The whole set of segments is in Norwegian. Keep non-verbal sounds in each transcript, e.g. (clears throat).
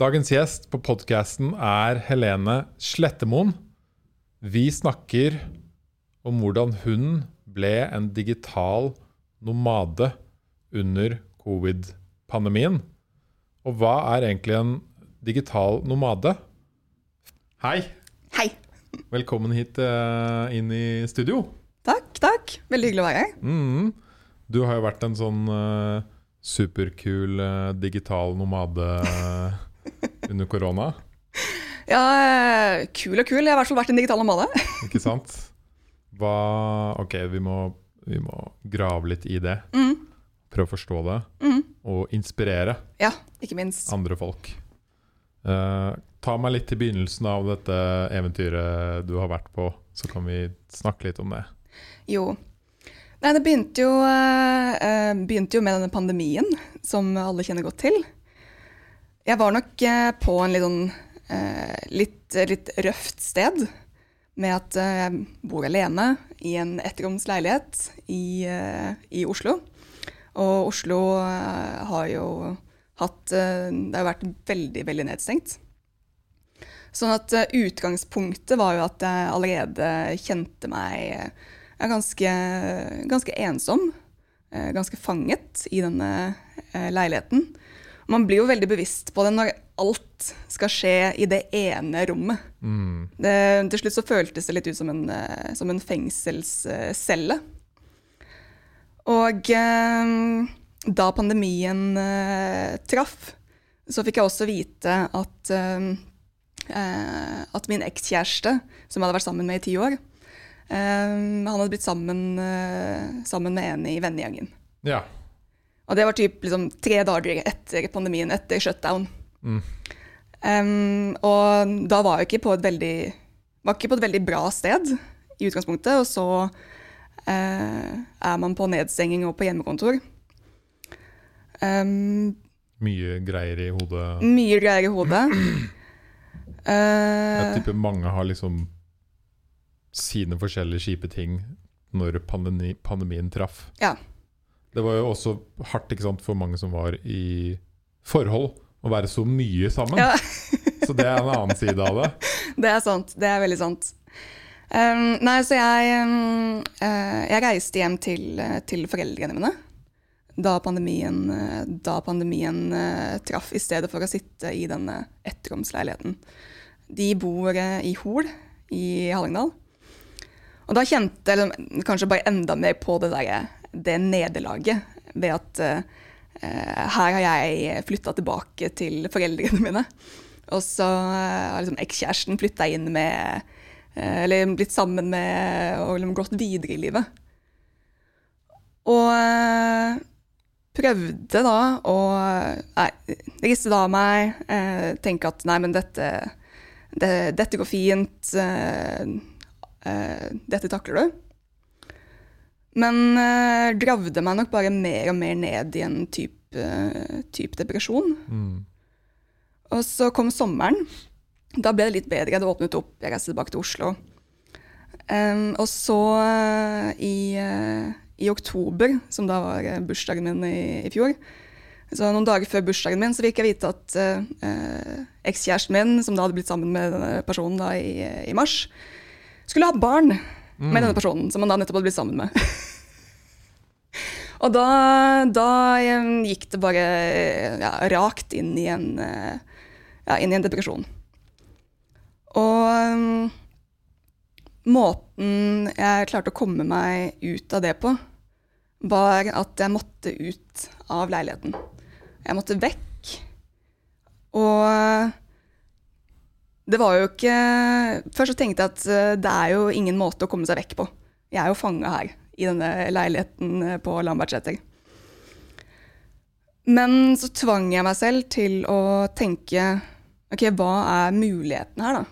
Dagens gjest på podkasten er Helene Slettemoen. Vi snakker om hvordan hun ble en digital nomade under covid-pandemien. Og hva er egentlig en digital nomade? Hei, Hei. velkommen hit eh, inn i studio. Takk, takk. Veldig hyggelig å være her. Mm. Du har jo vært en sånn uh, superkul uh, digital nomade (laughs) under korona, Ja, eh, kul og kul. Jeg har i hvert fall vært en digital nomade. (laughs) ikke sant? Hva Ok, vi må, vi må grave litt i det. Mm. Prøve å forstå det. Mm. Og inspirere Ja, ikke minst. andre folk. Uh, ta meg litt til begynnelsen av dette eventyret du har vært på, så kan vi snakke litt om det. Jo. Nei, det begynte jo, eh, begynte jo med denne pandemien, som alle kjenner godt til. Jeg var nok eh, på en litt, sånn, eh, litt, litt røft sted, med at eh, jeg bor alene i en ettroms leilighet i, i Oslo. Og Oslo har jo hatt Det har vært veldig, veldig nedstengt. Sånn at utgangspunktet var jo at jeg allerede kjente meg ganske, ganske ensom. Ganske fanget i denne leiligheten. Man blir jo veldig bevisst på det når alt skal skje i det ene rommet. Mm. Det, til slutt så føltes det litt ut som en, eh, som en fengselscelle. Og eh, da pandemien eh, traff, så fikk jeg også vite at, eh, eh, at min ekskjæreste, som jeg hadde vært sammen med i ti år, eh, han hadde blitt sammen, sammen med en i vennegjengen. Ja. Og det var typ liksom, tre dager etter pandemien, etter shutdown. Mm. Um, og da var jeg ikke på veldig var ikke på et veldig bra sted i utgangspunktet, og så uh, er man på nedstenging og på hjemmekontor. Um, Mye greier i hodet. mye greier i hodet. (clears throat) Jeg Eh, tipper mange har liksom sine forskjellige kjipe ting når pandemi, pandemien traff. Ja. Det var jo også hardt sant, for mange som var i forhold, å være så mye sammen. Ja. (laughs) så det er en annen side av det. Det er sant. Det er veldig sant. Um, nei, så jeg, um, uh, jeg reiste hjem til, eh, til foreldrene mine da pandemien, uh, da pandemien uh, traff, i stedet for å sitte i denne ettromsleiligheten. De bor i Hol i Hallingdal. Og da kjente jeg kanskje bare enda mer på det, der, det nederlaget ved at eh, her har jeg flytta tilbake til foreldrene mine. Og så har liksom ekskjæresten flytta inn med eh, Eller blitt sammen med og liksom gått videre i livet. Og eh, prøvde da å nei, riste det av meg, tenke at nei, men dette, det, dette går fint, dette takler du. Men uh, gravde meg nok bare mer og mer ned i en type, type depresjon. Mm. Og så kom sommeren. Da ble det litt bedre. Det åpnet opp. Jeg reiste tilbake til Oslo. Um, og så uh, i, uh, i oktober, som da var bursdagen min i, i fjor Så noen dager før bursdagen min så fikk jeg vite at eh, ekskjæresten min, som da hadde blitt sammen med denne personen da i, i mars, skulle ha barn med denne personen som han da nettopp hadde blitt sammen med. (laughs) Og da, da eh, gikk det bare ja, rakt inn i en, eh, ja, inn i en depresjon. Og um, måten jeg klarte å komme meg ut av det på, var at jeg måtte ut av leiligheten. Jeg måtte vekk. Og det var jo ikke Først så tenkte jeg at eh, det er jo ingen måte å komme seg vekk på. Jeg er jo fanga her i denne leiligheten eh, på Lambertseter. Men så tvang jeg meg selv til å tenke ok, hva er muligheten her, da?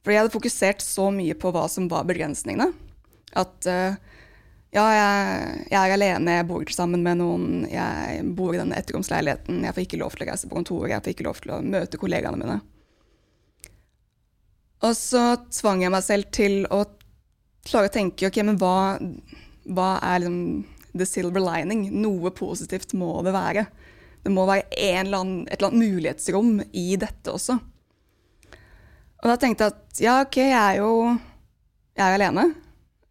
Fordi jeg hadde fokusert så mye på hva som var begrensningene. At eh, ja, jeg, jeg er alene, jeg bor sammen med noen, jeg bor i denne etterkomstleiligheten, jeg får ikke lov til å reise på kontoret, jeg får ikke lov til å møte kollegaene mine. Og så tvang jeg meg selv til å klare å tenke ok, men hva, hva er liksom the silver lining? Noe positivt må det være. Det må være eller annen, et eller annet mulighetsrom i dette også. Og da tenkte jeg at ja, OK, jeg er jo jeg er alene.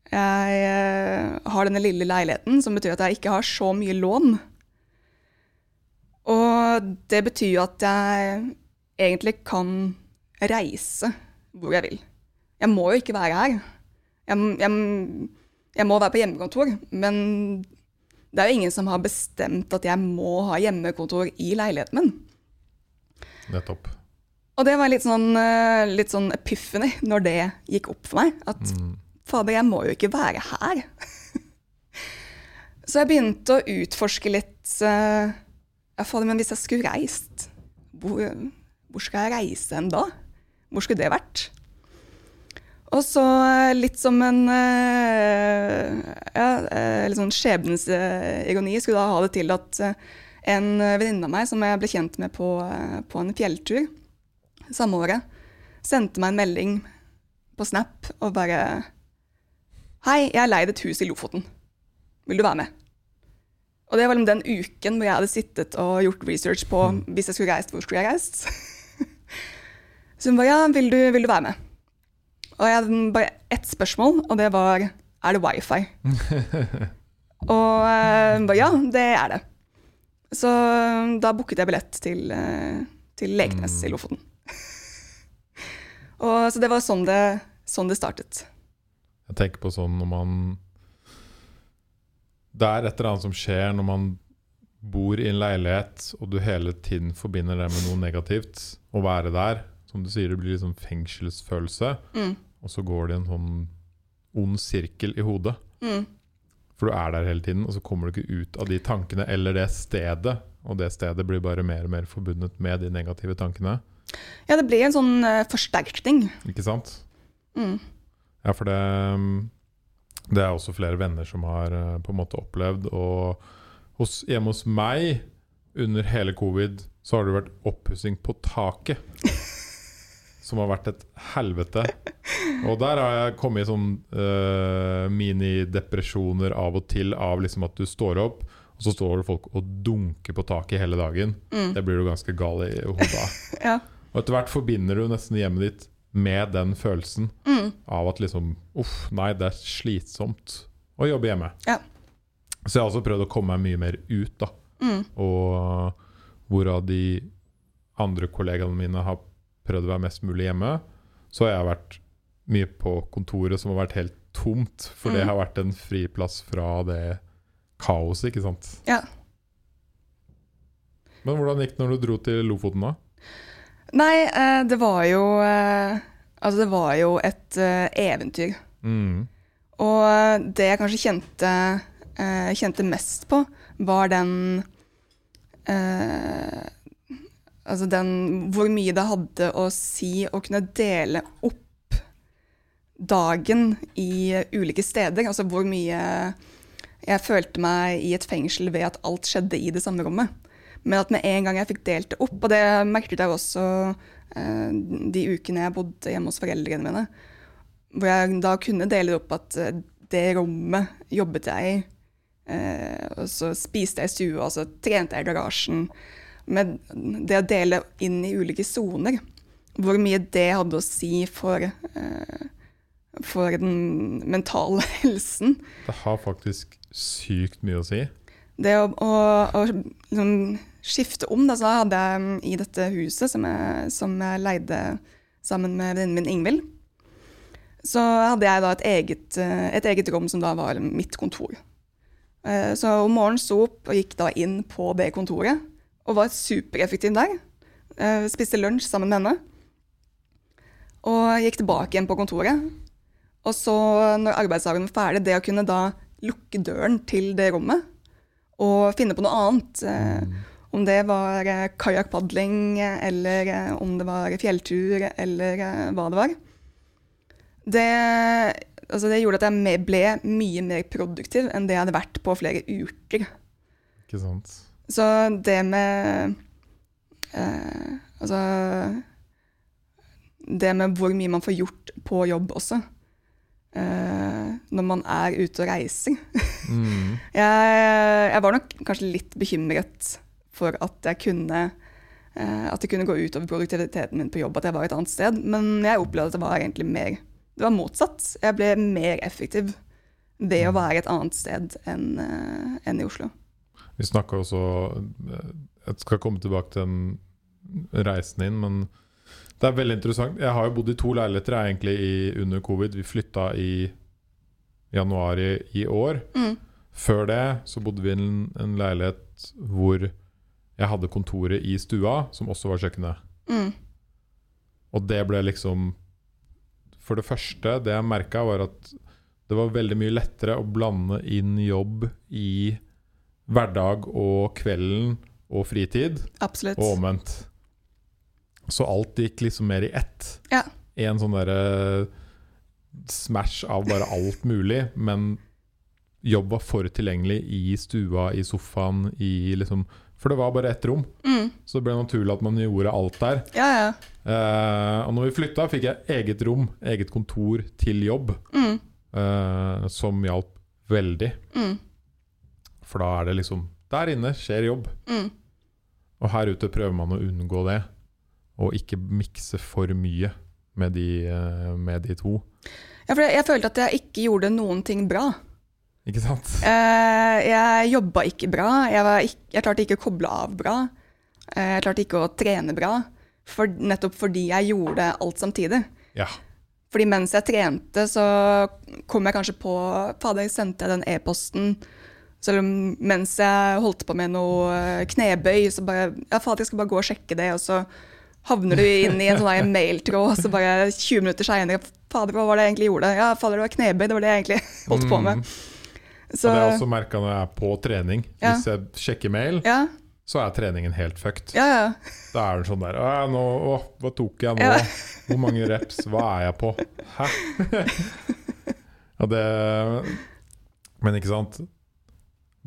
Jeg eh, har denne lille leiligheten, som betyr at jeg ikke har så mye lån. Og det betyr jo at jeg egentlig kan reise hvor jeg vil. Jeg må jo ikke være her. Jeg, jeg, jeg må være på hjemmekontor, men det er jo ingen som har bestemt at jeg må ha hjemmekontor i leiligheten min. Nettopp. Og det var litt sånn, eh, litt sånn epiphany når det gikk opp for meg. At Mm. fader, jeg må jo ikke være her. (laughs) Så jeg begynte å utforske litt eh, Ja, fader, men hvis jeg skulle reist, hvor, hvor skal jeg reise hen da? Hvor skulle det vært? Og så eh, litt som en eh, ja, eh, litt sånn skjebnens skulle da ha det til at en venninne av meg som jeg ble kjent med på, på en fjelltur samme året, sendte meg en melding på Snap og bare Hei, jeg har leid et hus i Lofoten. Vil du være med? Og det var liksom den uken hvor jeg hadde sittet og gjort research på hvis jeg skulle reist, hvor skulle jeg reist? (laughs) Så hun bare ja, vil du, vil du være med? Og jeg hadde bare ett spørsmål, og det var er det wifi? (laughs) og eh, hun bare ja, det er det. Så da booket jeg billett til, eh, til Leknes i Lofoten. (laughs) og, så det var sånn det, sånn det startet. Jeg tenker på sånn når man Det er et eller annet som skjer når man bor i en leilighet, og du hele tiden forbinder det med noe negativt. Å være der. Som du sier, det blir liksom fengselsfølelse. Mm. Og så går det en sånn ond sirkel i hodet. Mm. For du er der hele tiden, og så kommer du ikke ut av de tankene eller det stedet. Og det stedet blir bare mer og mer forbundet med de negative tankene. Ja, det blir en sånn uh, forsterkning. Ikke sant? Mm. Ja, for det, det er også flere venner som har uh, på en måte opplevd. Og hos, hjemme hos meg under hele covid så har det vært oppussing på taket. (laughs) Som har vært et helvete. Og der har jeg kommet i sånn uh, minidepresjoner av og til av liksom at du står opp, og så står det folk og dunker på taket hele dagen. Mm. Det blir du ganske gal i hodet av. (laughs) Ja. Og etter hvert forbinder du nesten hjemmet ditt med den følelsen Mm. av at liksom Uff, nei, det er slitsomt å jobbe hjemme. Ja. Så jeg har også prøvd å komme meg mye mer ut, da. Mm. Og hvorav de andre kollegaene mine har prøvd å være mest mulig hjemme, så har jeg vært mye på kontoret som har vært helt tomt. For det Mm. har vært en friplass fra det kaoset, ikke sant. Ja. Men hvordan gikk det når du dro til Lofoten, da? Nei, eh, det var jo eh, Altså, det var jo et eh, eventyr. Mm. Og det jeg kanskje kjente, eh, kjente mest på, var den eh, Altså den Hvor mye det hadde å si å kunne dele opp dagen i ulike steder. Altså hvor mye jeg følte meg i et fengsel ved at alt skjedde i det samme rommet. Men at med en gang jeg fikk delt det opp, og det merket jeg også eh, de ukene jeg bodde hjemme hos foreldrene mine, hvor jeg da kunne dele opp at eh, det rommet jobbet jeg i, eh, og så spiste jeg i stua, og så trente jeg i garasjen. Med det å dele inn i ulike soner, hvor mye det hadde å si for, eh, for den mentale (laughs) helsen. Det har faktisk sykt mye å si. Det å, å, å liksom skifte om, da, så hadde jeg mm, i dette huset som jeg, som jeg leide sammen med venninnen min Ingvild, så hadde jeg da et eget, eh, et eget rom som da var mitt kontor. Eh, Så om morgenen sto opp og gikk da inn på det kontoret, og var supereffektiv der. Eh, Spiste lunsj sammen med henne. Og gikk tilbake igjen på kontoret. Og så, når arbeidsdagen var ferdig, det å kunne da lukke døren til det rommet og finne på noe annet. Eh, om det var eh, kajakkpadling, eller om det var fjelltur, eller hva det var. Det, altså det gjorde at jeg ble mye mer produktiv enn det jeg hadde vært på flere uker. Ikke sant? Så det med eh, Altså Det med hvor mye man får gjort på jobb også. Eh, når man er ute og reiser. Mm. (laughs) Jeg, jeg var nok kanskje litt bekymret for at jeg kunne eh, at det kunne gå utover produktiviteten min på jobb at jeg var et annet sted. Men jeg opplevde at det var egentlig mer Det var motsatt. Jeg ble mer effektiv ved å være et annet sted enn eh, enn i Oslo. Vi snakka også eh, Jeg skal komme tilbake til den reisen inn, men det er veldig interessant. Jeg har jo bodd i to leiligheter jeg, egentlig i, under covid. Vi flytta i januar i, i år. Mm. Før det så bodde vi i en, en leilighet hvor jeg hadde kontoret i stua, som også var kjøkkenet. Mm. Og det ble liksom For det første, det jeg merka, var at det var veldig mye lettere å blande inn jobb i hverdag og kvelden og fritid, Absolutt. og omvendt. Så alt gikk liksom mer i ett. Ja. En sånn derre smash av bare alt mulig, men jobb var for tilgjengelig i stua, i sofaen, i liksom For det var bare ett rom, Mm. så det ble naturlig at man gjorde alt der. Ja, ja. Uh, og når vi flytta, fikk jeg eget rom, eget kontor til jobb, Mm. uh, som hjalp veldig. Mm. For da er det liksom Der inne skjer jobb. Mm. Og her ute prøver man å unngå det, og ikke mikse for mye med de, eh, med de to. Ja, for jeg, jeg følte at jeg ikke gjorde noen ting bra. Ikke sant? Eh, jeg jobba ikke bra. Jeg, var ikk- jeg klarte ikke å koble av bra. Eh, jeg klarte ikke å trene bra. For, nettopp fordi jeg gjorde alt samtidig. Ja. Fordi mens jeg trente, så kom jeg kanskje på Fader, sendte jeg den e-posten selv om mens jeg holdt på med noe eh, knebøy, så bare Ja, fader, jeg skal bare gå og sjekke det, og så havner du inn i en sånn mailtråd, og så bare 20 minutter seinere Fader, hva var det jeg egentlig gjorde? Ja, fader, det var knebøy, det var det jeg egentlig (laughs) holdt på med. Mm. Så det har jeg også merka når jeg er på trening. Ja. Hvis jeg sjekker mail, ja, så er treningen helt fucked. ja, ja. Da er det sånn der «Å, nå, å, Hva tok jeg nå? Ja. Hvor mange reps? Hva er jeg på? Hæ? (laughs) ja, det Men ikke sant?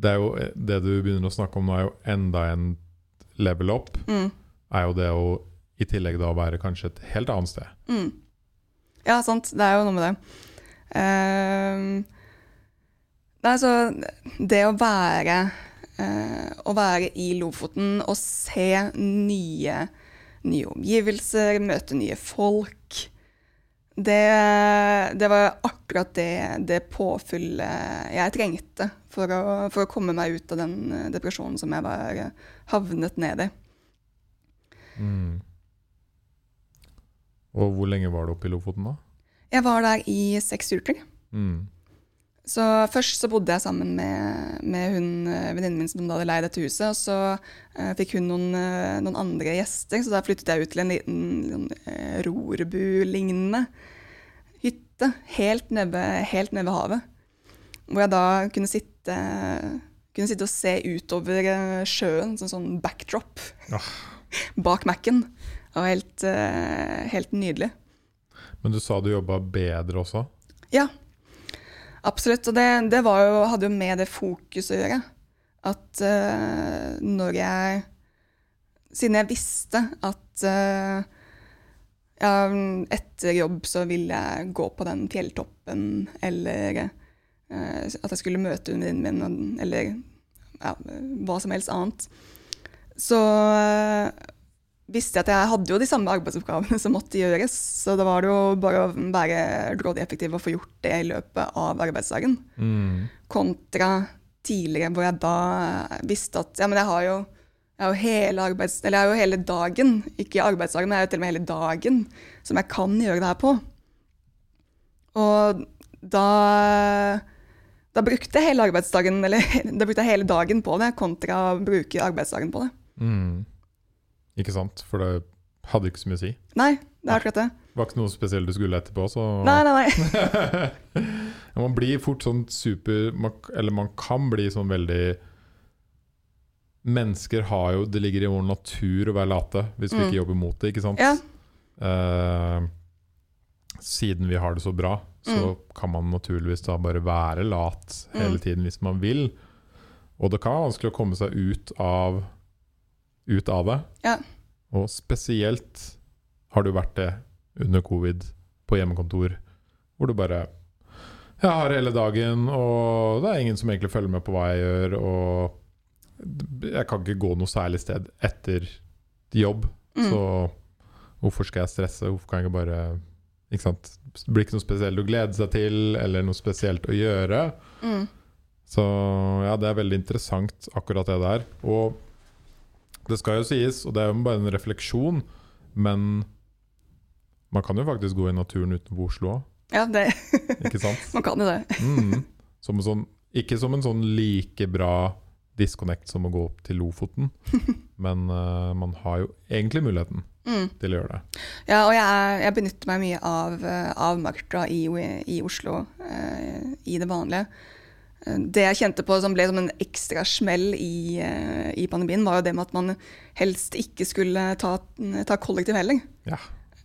Det er jo Det du begynner å snakke om nå, er jo enda en level up. Mm, Er jo det å i tillegg da være kanskje et helt annet sted. mm. Ja, sant. Det er jo noe med det. Uh, nei, så det å være uh, Å være i Lofoten og se nye, nye omgivelser, møte nye folk det, det var akkurat det, det påfyllet jeg trengte for å, for å komme meg ut av den eh, depresjonen som jeg var eh, havnet ned i. Mm. Og hvor lenge var du oppe i Lofoten, da? Jeg var der i seks uker. Mm. Så først så bodde jeg sammen med, med hun eh, venninnen min som hadde leid dette huset. Og så uh, fikk hun noen, uh, noen andre gjester, så da flyttet jeg ut til en liten sånn, uh, rorbu-lignende hytte helt nede, helt nede ved havet. Hvor jeg da kunne sitte, kunne sitte og se utover sjøen, sånn, sånn backdrop oh. (laughs) bak Mac-en. Det var helt, helt nydelig. Men du sa du jobba bedre også? Ja, absolutt. Og det, det jo, hadde jo med det fokuset å gjøre. At uh, når jeg Siden jeg visste at uh, ja, etter jobb så ville jeg gå på den fjelltoppen, eller uh, at jeg skulle møte venninnen min, eller ja, hva som helst annet, så visste jeg at jeg hadde jo de samme arbeidsoppgavene (laughs) som måtte gjøres. Så da var det jo bare å være grådig effektiv og få gjort det i løpet av arbeidsdagen. Mm. Kontra tidligere hvor jeg da visste at ja, men jeg har jo, jeg har jo hele arbeids... Eller jeg har jo hele dagen, ikke arbeidsdagen, men jeg har jo til og med hele dagen som jeg kan gjøre det her på. Og da da brukte jeg hele arbeidsdagen, eller (laughs) da brukte jeg hele dagen på det, kontra å bruke arbeidsdagen på det. Mm. Ikke sant? For det hadde ikke så mye å si. Nei, det er akkurat det. Det var ikke noe spesielt du skulle etterpå, så Nei, nei, nei. (laughs) Man blir fort sånn super Eller man kan bli sånn veldig Mennesker har jo Det ligger i vår natur å være late hvis vi Mm. ikke jobber mot det, ikke sant? Ja. Uh, siden vi har det så bra, så kan man naturligvis da bare være lat hele Mm. tiden hvis man vil. Og det kan være vanskelig å komme seg ut av, ut av det. Ja. Og spesielt har du vært det under covid på hjemmekontor, hvor du bare Jeg har hele dagen, og det er ingen som egentlig følger med på hva jeg gjør. Og Jeg kan ikke gå noe særlig sted etter jobb, Mm. så hvorfor skal jeg stresse? Hvorfor kan jeg ikke bare ikke sant? Det blir ikke noe spesielt å glede seg til, eller noe spesielt å gjøre. Mm. Så ja, det er veldig interessant, akkurat det der. Og det skal jo sies, og det er jo bare en refleksjon, men man kan jo faktisk gå i naturen utenfor Oslo òg, Ja, det, (laughs) ikke sant? man kan jo det. (laughs) Mm. Som en sånn, ikke som en sånn like bra disconnect som å gå opp til Lofoten, (laughs) men uh, man har jo egentlig muligheten Mm. til å gjøre det. Ja, og jeg, jeg benytter meg mye av, eh, av Martra i, i Oslo uh, i det vanlige. Det jeg kjente på som ble som en ekstra smell i, eh, i pandemien, var jo det med at man helst ikke skulle ta, ta kollektiv heller. Ja.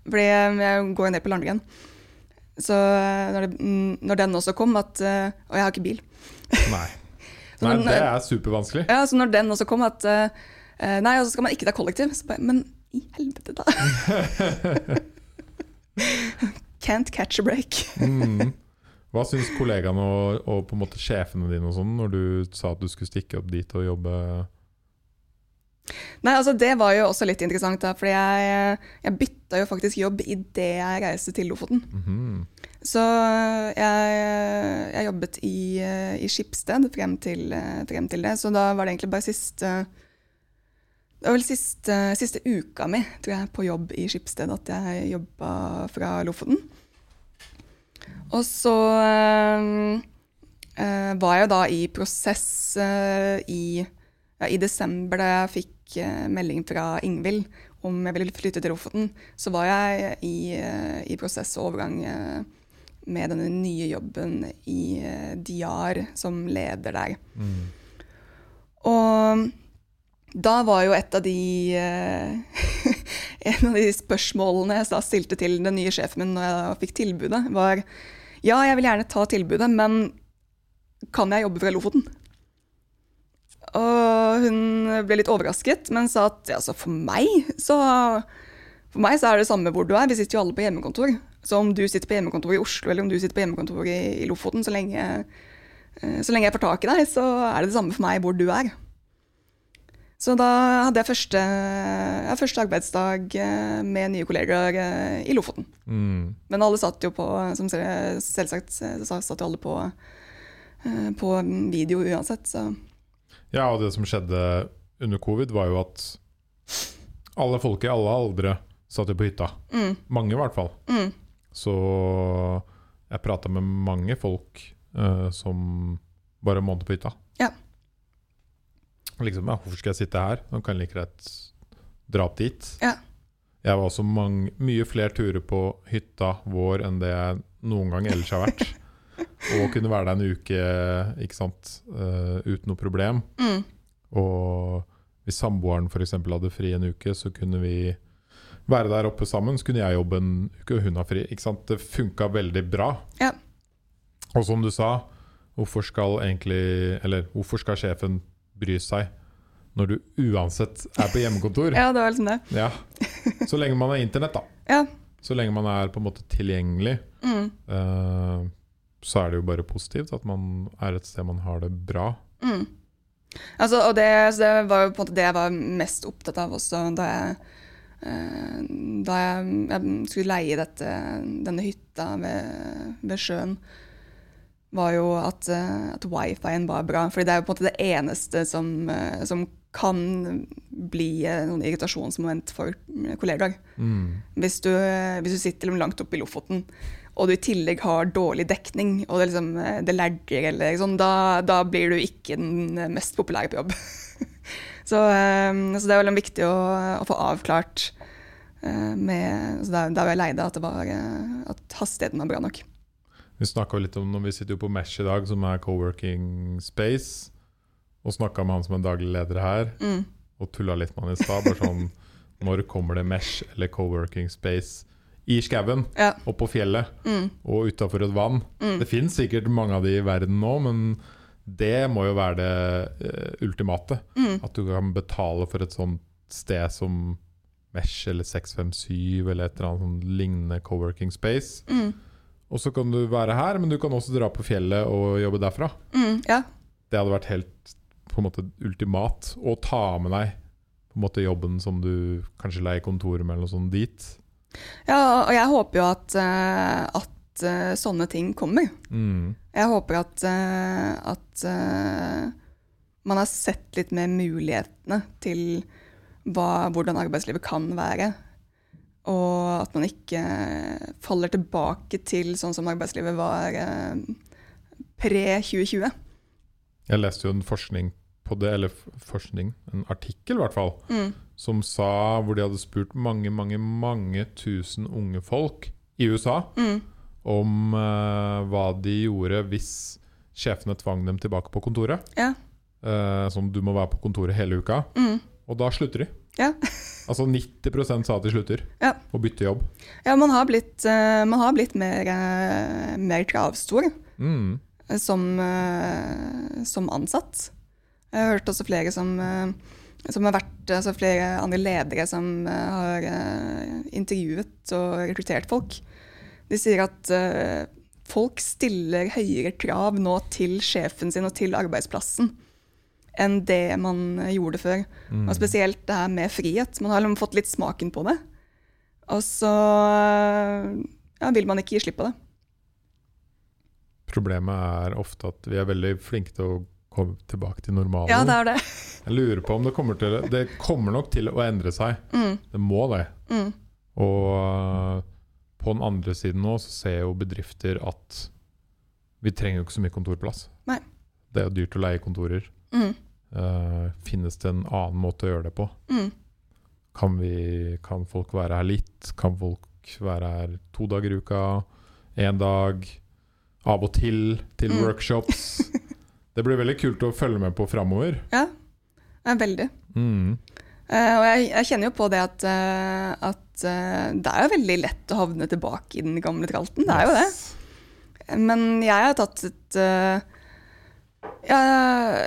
Fordi jeg går jo ned på Landegren. Så eh, når, det, mm, når den også kom at eh, Og jeg har ikke bil. (laughs) Nei. Nei, når, det er supervanskelig. Ja, så når den også kom at Nei, og så skal man ikke ta kollektiv. Så bare, men i helvete, da. (laughs) Can't catch a break. Mm. Hva syns kollegaene og, og på en måte sjefene dine og sånn, når du sa at du skulle stikke opp dit og jobbe Nei, altså Det var jo også litt interessant, da, fordi jeg, jeg bytta jo faktisk jobb idet jeg reiste til Lofoten. Mhm. Så jeg, jeg jobbet i, i Skipsted frem til, frem til det, så da var det egentlig bare siste Det var vel siste, siste uka mi tror jeg, på jobb i Skipsted at jeg jobba fra Lofoten. Og så eh, eh, var jeg da i prosess eh, i, ja, i desember, da jeg fikk eh, melding fra Ingvild om jeg ville flytte til Lofoten, så var jeg i, eh, i prosess og overgang eh, med denne nye jobben i Diar som leder der. Mm. Og da var jo et av de (laughs) En av de spørsmålene jeg stilte til den nye sjefen min når jeg fikk tilbudet, var ja, jeg vil gjerne ta tilbudet, men kan jeg jobbe fra Lofoten? Og hun ble litt overrasket, men sa at altså, for meg så for meg så er det samme hvor du er. Vi sitter jo alle på hjemmekontor. Så om du sitter på hjemmekontor i Oslo eller om du sitter på hjemmekontor i, i Lofoten, så lenge, eh, så lenge jeg får tak i deg, så er det det samme for meg hvor du er. Så da hadde jeg første, ja, første arbeidsdag eh, med nye kollegaer eh, i Lofoten. Mm. Men alle satt jo på, som se- selvsagt, så satt jo alle på, eh, på video uansett, så Ja, og det som skjedde under covid, var jo at alle folk i alle aldre satt jo på hytta. mm, Mange, i hvert fall. mm, Så jeg prata med mange folk uh, som bare måtte på hytta. Ja. Liksom, ja, hvorfor skal jeg sitte her? Nå kan jeg like greit dra opp dit. Ja. Jeg var også mange, mye flere turer på hytta vår enn det jeg noen gang ellers har vært. (laughs) Og kunne være der en uke ikke sant, uh, uten noe problem. mm, Og hvis samboeren f.eks. hadde fri en uke, så kunne vi være der oppe sammen. Så kunne jeg jobbe en uke, og hun har fri. Ikke sant? Det funka veldig bra. Ja. Og som du sa, hvorfor skal egentlig Eller hvorfor skal sjefen bry seg når du uansett er på hjemmekontor? (laughs) ja, det var liksom det. Ja. Så lenge man har internett, da. Ja. Så lenge man er på en måte tilgjengelig, Mm, eh, så er det jo bare positivt at man er et sted man har det bra. mm. Altså, og det, det var jo på en måte det jeg var mest opptatt av også da jeg, eh, da jeg, jeg skulle leie dette, denne hytta ved, ved sjøen. Var jo at, eh, at wifien var bra. For det er jo på en måte det eneste som, eh, som kan bli eh, noen irritasjonsmoment for kollegaer. Mm. Hvis du, hvis du sitter langt oppe i Lofoten, og du i tillegg har dårlig dekning, og det, liksom, det lagger, eller sånn, da, da blir du ikke den mest populære på jobb. (laughs) så, så det er veldig viktig å, å få avklart med, så der, der var jeg at, det var, eh, at hastigheten var bra nok. Vi snakka litt om når vi sitter jo på Mesh i dag, som er co-working space. Og snakka med han som er daglig leder her, Mm. og tulla litt med han i stad. Bare sånn (laughs) Når kommer det Mesh eller co-working space i skauen Ja. og på fjellet Mm. og utafor et vann? Mm. Det fins sikkert mange av de i verden nå, men det må jo være det uh, ultimate. Mm. At du kan betale for et sånt sted som Mesh eller 657 eller et eller annet sånn lignende co-working space. Mm. Og så kan du være her, men du kan også dra på fjellet og jobbe derfra. Mm. Ja. Det hadde vært helt på en måte ultimat å ta med deg på en måte jobben som du kanskje leier kontoret med, eller noe sånt dit. Ja, og jeg håper jo at, eh, at eh, sånne ting kommer. Mm. Jeg håper at, eh, at man har sett litt mer mulighetene til hva, hvordan arbeidslivet kan være. Og at man ikke faller tilbake til sånn som arbeidslivet var eh, pre-2020. Jeg leste jo en forskning på det, eller forskning, en artikkel i hvert fall, Mm. som sa hvor de hadde spurt mange, mange, mange tusen unge folk i USA Mm. om eh, hva de gjorde hvis sjefene tvang dem tilbake på kontoret. Ja. Eh, som du må være på kontoret hele uka. Mm. Og da slutter de. Ja. Altså 90% sa at de slutter. Ja. Og bytter jobb. Ja, man har blitt, eh, man har blitt mer, eh, mer kravstor Mm. som, eh, som ansatt. Jeg har hørt også flere som, som har vært altså flere andre ledere som har intervjuet og rekruttert folk. De sier at folk stiller høyere krav nå til sjefen sin og til arbeidsplassen enn det man gjorde før. Mm. Og spesielt det her med frihet. Man har liksom fått litt smaken på det. Og så ja, vil man ikke gi slipp på det. Problemet er ofte at vi er veldig flinke til å komme tilbake til normalen. Ja, det er det. Jeg lurer på om det kommer til Det kommer nok til å endre seg. Mm, Det må det. mm, Og øh, på den andre siden nå så ser jo bedrifter at vi trenger jo ikke så mye kontorplass. Nei. Det er jo dyrt å leie kontorer. mm, Eh, finnes det en annen måte å gjøre det på? mm. Kan, vi, kan folk være her litt? Kan folk være her to dager i uka? Én dag? Av og til til Mm. workshops? (laughs) Det blir veldig kult å følge med på framover. Ja, veldig. Mm. Uh, og jeg, jeg kjenner jo på det at, uh, at uh, det er jo veldig lett å havne tilbake i den gamle tralten. Det er jo det. Men jeg har tatt et, ja,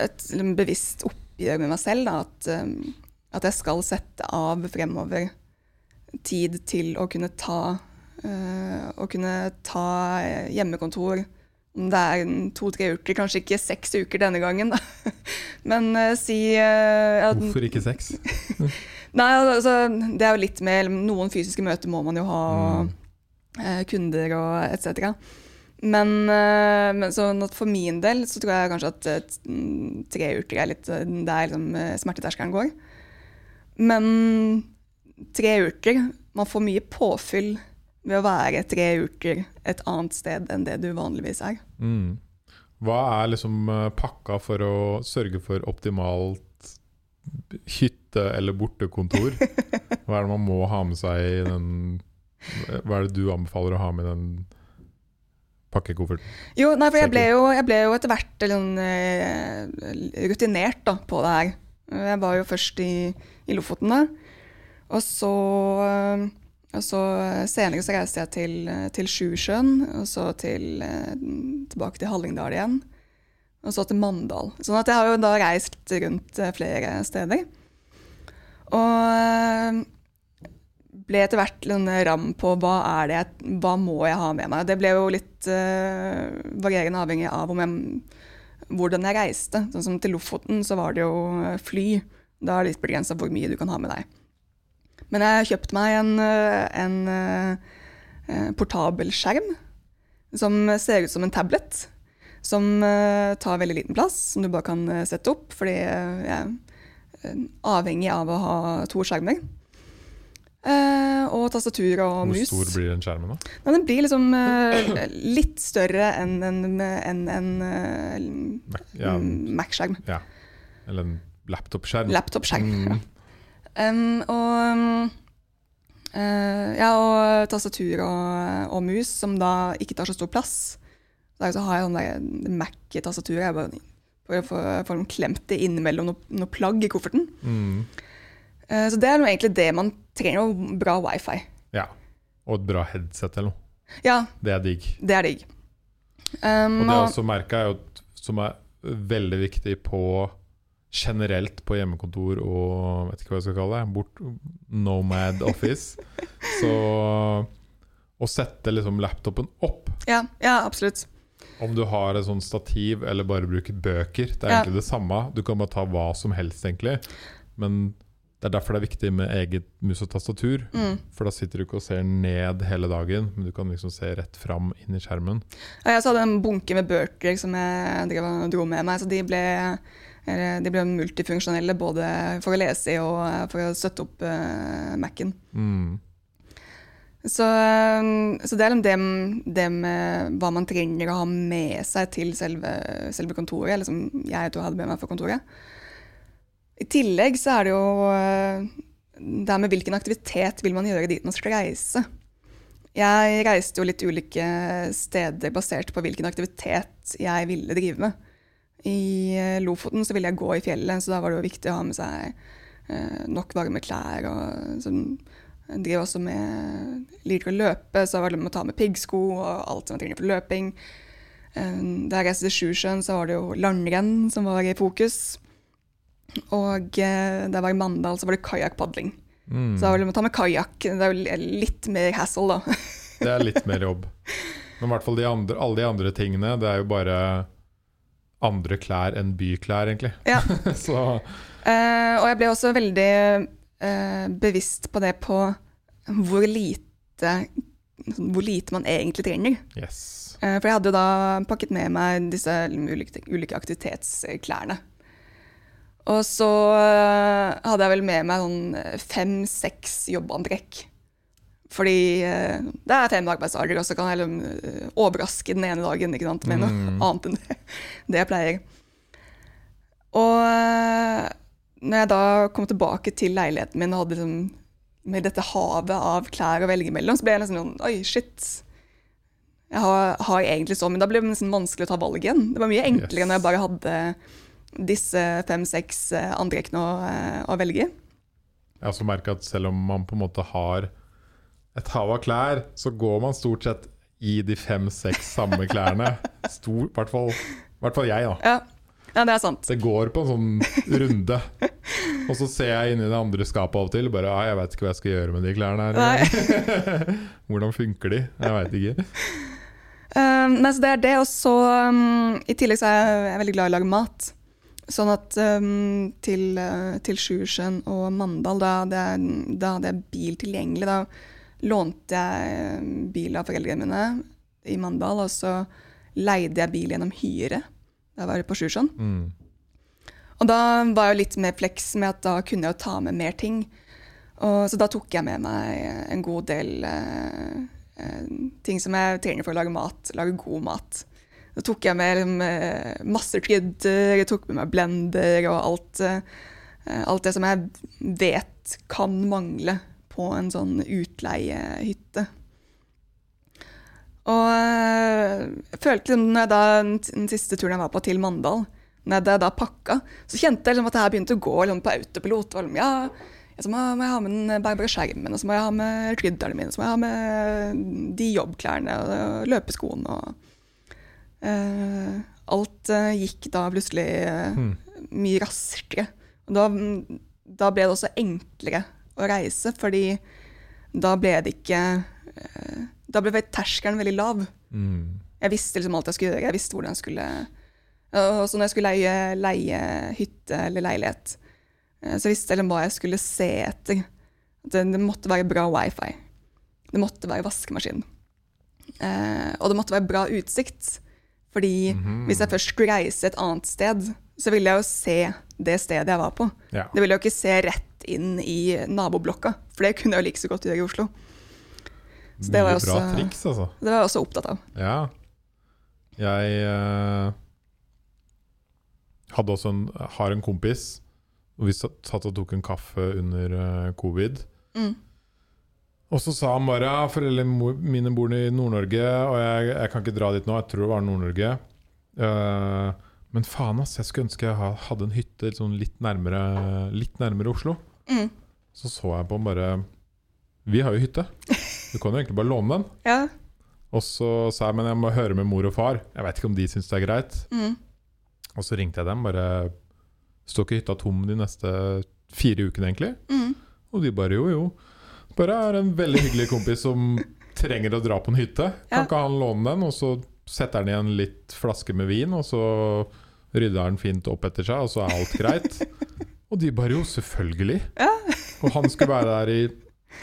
et bevisst oppgjør med meg selv. Da, at, eh, at jeg skal sette av fremover tid til å kunne ta, eh, å kunne ta hjemmekontor. Om det er to-tre uker, kanskje ikke seks uker denne gangen. Da. (laughs) Men eh, si eh, at- Hvorfor ikke seks? (laughs) Nei, altså, det er jo litt med Noen fysiske møter må man jo ha, Mm. kunder og etc. Men, eh, men sånn for min del så tror jeg kanskje at eh, mm, tre uker er litt eh, der liksom, smerteterskelen går. Men tre uker Man får mye påfyll ved å være tre uker et annet sted enn det du vanligvis er. Mm. Hva er liksom pakka for å sørge for optimalt hytte- eller bortekontor? (laughs) Hva er det man må ha med seg i den Hva er det du anbefaler å ha med i den pakkekofferten? Jo, nei, for jeg ble jo, jeg ble jo etter hvert eller, sånn, eh, rutinert da, på det her. Jeg var jo først i, i Lofoten da, og så, eh, og så senere så reiste jeg til, eh, til Sjusjøen, og så til, eh, tilbake til Hallingdal igjen, og så til Mandal. Sånn at jeg har jo da reist rundt eh, flere steder. Og eh, ble etter hvert en ram på hva er det hva må jeg ha med meg. Det ble jo litt uh, varierende avhengig av jeg, hvordan jeg reiste. Sånn som til Lofoten så var det jo eh, fly. Da er det litt begrensa hvor mye du kan ha med deg. Men jeg kjøpte meg en, en, en eh, eh, portabel skjerm som ser ut som en tablet. Som eh, tar veldig liten plass, som du bare kan eh, sette opp. Fordi eh, jeg er eh, avhengig av å ha to skjermer. Eh, og tastatur og Hvor mus. stor blir den skjermen, da? Nei, den blir liksom uh, litt større enn en, en, en uh, Mac- Ja, mm, Mac-skjerm. eller en laptopskjerm? Laptop-skjerm. Mm. Um, og um, ja, og tastatur og, og mus, som da ikke tar så stor plass. Der så har jeg sånn Mac-tastatur. Jeg bare for å få dem klemt det innimellom noe, noe plagg i kofferten. Mm. Eh, så det er egentlig det man trenger. Noe bra wifi. Ja. Og et bra headset eller noe. Ja, Det er digg. det er digg. Um, Og det jeg også merka, er som er veldig viktig på generelt på hjemmekontor og vet ikke hva jeg skal kalle det, bort, nomad office. (laughs) Så å sette liksom laptopen opp Ja, ja, absolutt. Om du har et sånt stativ eller bare bruker bøker, det er Ja. egentlig det samme. Du kan bare ta hva som helst, egentlig. Men det er derfor det er viktig med eget mus og tastatur. Mm. For da sitter du ikke og ser ned hele dagen, men du kan liksom se rett fram inn i skjermen. Ja, jeg hadde en bunke med bøker som jeg dro med meg, så de ble, de ble multifunksjonelle både for å lese i og eh, for å støtte opp uh, Mac-en. Mm. Så, eh, så det er det, det med hva man trenger å ha med seg til selve, selve kontoret, eller som jeg tror jeg hadde med meg for kontoret. I tillegg så er det jo eh, det med hvilken aktivitet vil man gjøre dit man skal reise. Jeg reiste jo litt ulike steder basert på hvilken aktivitet jeg ville drive med. I eh, Lofoten så ville jeg gå i fjellet, så da var det jo viktig å ha med seg eh, nok varme klær. og sånn jeg driver også med liker å løpe, så var det med å ta med piggsko og alt som jeg trenger for løping. Da jeg reiste til Sjusjøen, så var det jo langrenn som var i fokus. Og eh, da var i Mandal, så var det kajakkpadling. Mm. Så da det med å ta med kajakk. Det er jo litt mer hassle, da. (laughs) Det er litt mer jobb. Men i hvert fall de andre, alle de andre tingene, det er jo bare andre klær enn byklær, egentlig. Ja. (laughs) Så Eh, og jeg ble også veldig eh, bevisst på det på hvor lite, hvor lite man egentlig trenger. yes. Eh, For jeg hadde jo da pakket med meg disse ulike, ulike aktivitetsklærne. Og så eh, hadde jeg vel med meg sånn fem-seks jobbantrekk. Fordi eh, det er fem arbeidsdager, og så kan jeg liksom, eh, overraske den ene dagen ikke sant, med noe Mm. (laughs) annet enn det, det jeg pleier. Og eh, når jeg da kom tilbake til leiligheten min og hadde liksom, med dette havet av klær å velge mellom, så ble jeg nesten sånn Oi, shit. Jeg har, har egentlig så, men da ble det nesten vanskelig å ta valg igjen. Det var mye enklere Yes. når jeg bare hadde disse fem-seks eh, antrekkene å, eh, å velge i. Jeg har også merket at selv om man på en måte har et hav av klær, så går man stort sett i de fem-seks samme klærne. (laughs) Stor, I hvert fall, i hvert fall jeg, da. Ja. ja, det er sant. Det går på en sånn runde. (laughs) Og så ser jeg inni det andre skapet av og til. Bare, ah, 'Jeg vet ikke hva jeg skal gjøre med de klærne her'. (laughs) Hvordan funker de? Jeg veit ikke. Um, nei, så det er det, og så um, I tillegg så er jeg, jeg er veldig glad i å lage mat. Sånn at um, til, uh, til Sjusjøen og Mandal, da hadde, jeg, da hadde jeg bil tilgjengelig. Da lånte jeg um, bil av foreldrene mine i Mandal, og så leide jeg bil gjennom hyre. Da var det på Sjusjøen. Mm. Og da var jeg jo litt mer fleks med at da kunne jeg jo ta med mer ting. Og, så da tok jeg med meg en god del eh, eh, ting som jeg trenger for å lage mat, lage god mat. Da tok jeg med liksom, eh, masse krydder, jeg tok med meg blender og alt, eh, alt det som jeg vet kan mangle på en sånn utleiehytte. Og eh, jeg følte liksom, når jeg da, den siste turen jeg var på til Mandal, når jeg da, pakka, så kjente jeg liksom at det her begynte å gå liksom, på autopilot. Og, liksom, ja, så må, jeg ha med den bare skjermen, og så må jeg ha med krydderne mine, så må jeg ha med de jobbklærne og løpeskoene. Og, eh, alt eh, gikk da plutselig eh, Mm. mye raskere. Og da, da ble det også enklere å reise, fordi da ble det ikke eh, Da ble terskelen veldig lav. Mm. Jeg visste liksom alt jeg skulle gjøre. Jeg visste hvordan jeg skulle Og så når jeg skulle leie, leie hytte eller leilighet, eh, så visste jeg liksom hva jeg skulle se etter. Det, det måtte være bra wifi. Det måtte være vaskemaskin. Eh, og det måtte være bra utsikt. Fordi Mhm. hvis jeg først skulle reise et annet sted, så ville jeg jo se det stedet jeg var på. Ja. Det ville jeg jo ikke se rett inn i naboblokka, for det kunne jeg jo like så godt gjøre i Oslo. Så det var bra også- triks, altså. Det var jeg også opptatt av. Ja. Jeg uh, hadde også en, har en kompis, og vi satt og tok en kaffe under uh, covid. Mm. Og så sa han bare ja, foreldrene mine bor i Nord-Norge, og jeg, jeg kan ikke dra dit nå. Jeg tror det var Nord-Norge. Uh, men faen, ass, jeg skulle ønske jeg hadde en hytte sånn litt, nærmere, litt nærmere Oslo. Mm. Så så jeg på han bare Vi har jo hytte. Du kan jo egentlig bare låne den. Ja. Og så sa jeg men jeg må høre med mor og far. Jeg vet ikke om de syns det er greit. Mm. Og så ringte jeg dem. Bare Står ikke hytta tom de neste fire ukene, egentlig? Mm. Og de bare jo, jo. Bare er en veldig hyggelig kompis som trenger å dra på en hytte. Kan Ja. ikke han låne den? Og så setter han i en litt flaske med vin, og så rydder han fint opp etter seg, og så er alt greit. og de bare jo, selvfølgelig. Ja. og han skulle være der i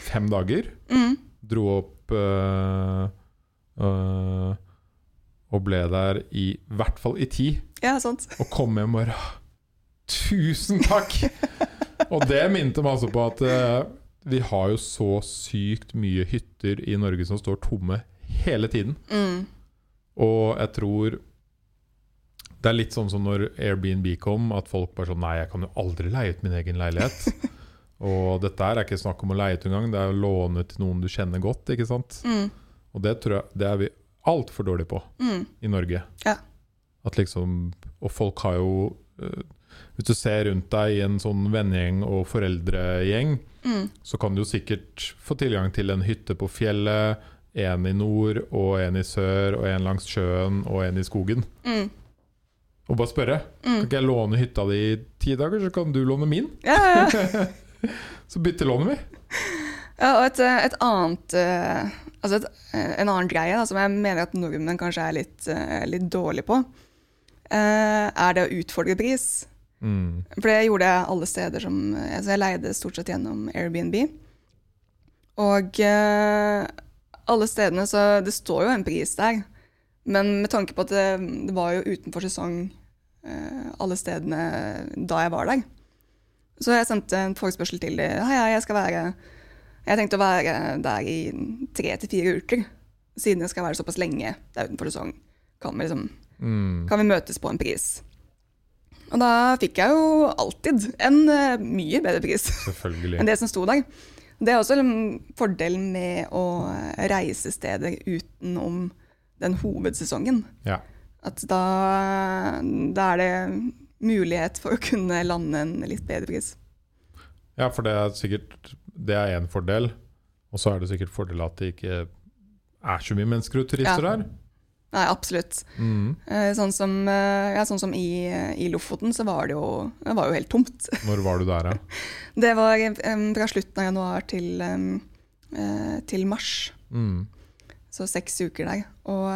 fem dager. Mm. Dro opp øh, øh, og ble der i hvert fall i ti. Ja, sant. Og kom hjem og bare Tusen takk! og det minte meg altså på at øh, vi har jo så sykt mye hytter i Norge som står tomme hele tiden. Mm. Og jeg tror det er litt sånn som når Airbnb kom, at folk bare sånn Nei, jeg kan jo aldri leie ut min egen leilighet. (laughs) og dette er ikke snakk om å leie ut engang, det er å låne til noen du kjenner godt. ikke sant? Mm. Og det tror jeg det er vi altfor dårlige på Mm. i Norge. Ja. At liksom, Og folk har jo øh, Hvis du ser rundt deg i en sånn vennegjeng og foreldregjeng, Mm. så kan du jo sikkert få tilgang til en hytte på fjellet, en i nord og en i sør, og en langs sjøen og en i skogen. Mm. Og bare spørre. Kan Mm. ikke jeg låne hytta di i ti dager, så kan du låne min? Ja, ja, ja. (laughs) Så byttelåner vi. ja, og et, et annet eh, Altså et, eh, en annen greie da, som jeg mener at nordmenn kanskje er litt, eh, litt dårlige på, er det å utfordre pris. Mm. For det gjorde jeg alle steder som altså Jeg leide stort sett gjennom Airbnb. Og uh, alle stedene så Det står jo en pris der. Men med tanke på at det, det var jo utenfor sesong uh, alle stedene da jeg var der. Så jeg sendte en forespørsel til dem. Hei, hei, jeg skal være Jeg tenkte å være der i tre til fire uker. Siden jeg skal være såpass lenge det er utenfor sesong, kan vi, liksom, Mm. kan vi møtes på en pris. Og da fikk jeg jo alltid en eh, mye bedre pris (laughs) enn det som sto der. Det er også en fordel med å reise steder utenom den hovedsesongen. Ja. At da, da er det mulighet for å kunne lande en litt bedre pris. ja, for det er sikkert Det er én fordel. Og så er det sikkert fordel at det ikke er så mye mennesker og turister Ja. der. Nei, absolutt. Mm. Eh, Sånn som, eh, ja, sånn som i, i Lofoten, så var det jo, det var jo helt tomt. (laughs) Når var du der, da? Det var fra slutten av januar til, eh, til mars. Mm. Så seks uker der. Og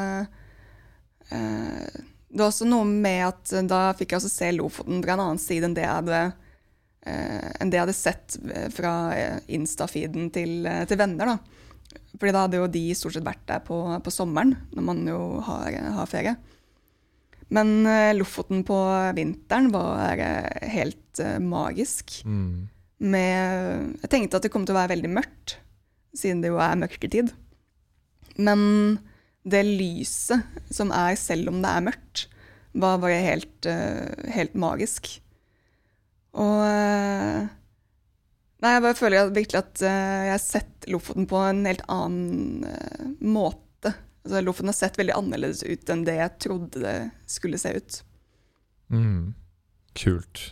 det var også noe med at da fikk jeg også se Lofoten fra en annen side enn det jeg hadde, enn det jeg hadde sett fra Insta-feeden til, til venner. da. Fordi da hadde jo de stort sett vært der på, på sommeren, når man jo har, har ferie. Men eh, Lofoten på vinteren var eh, helt eh, magisk. Mm. Med, jeg tenkte at det kom til å være veldig mørkt, siden det jo er mørketid. Men det lyset som er selv om det er mørkt, var bare helt, helt magisk. Og Nei, jeg bare føler virkelig at eh, jeg har sett Lofoten på en helt annen eh, måte. Altså, Lofoten har sett veldig annerledes ut enn det jeg trodde det skulle se ut. Mm. Kult.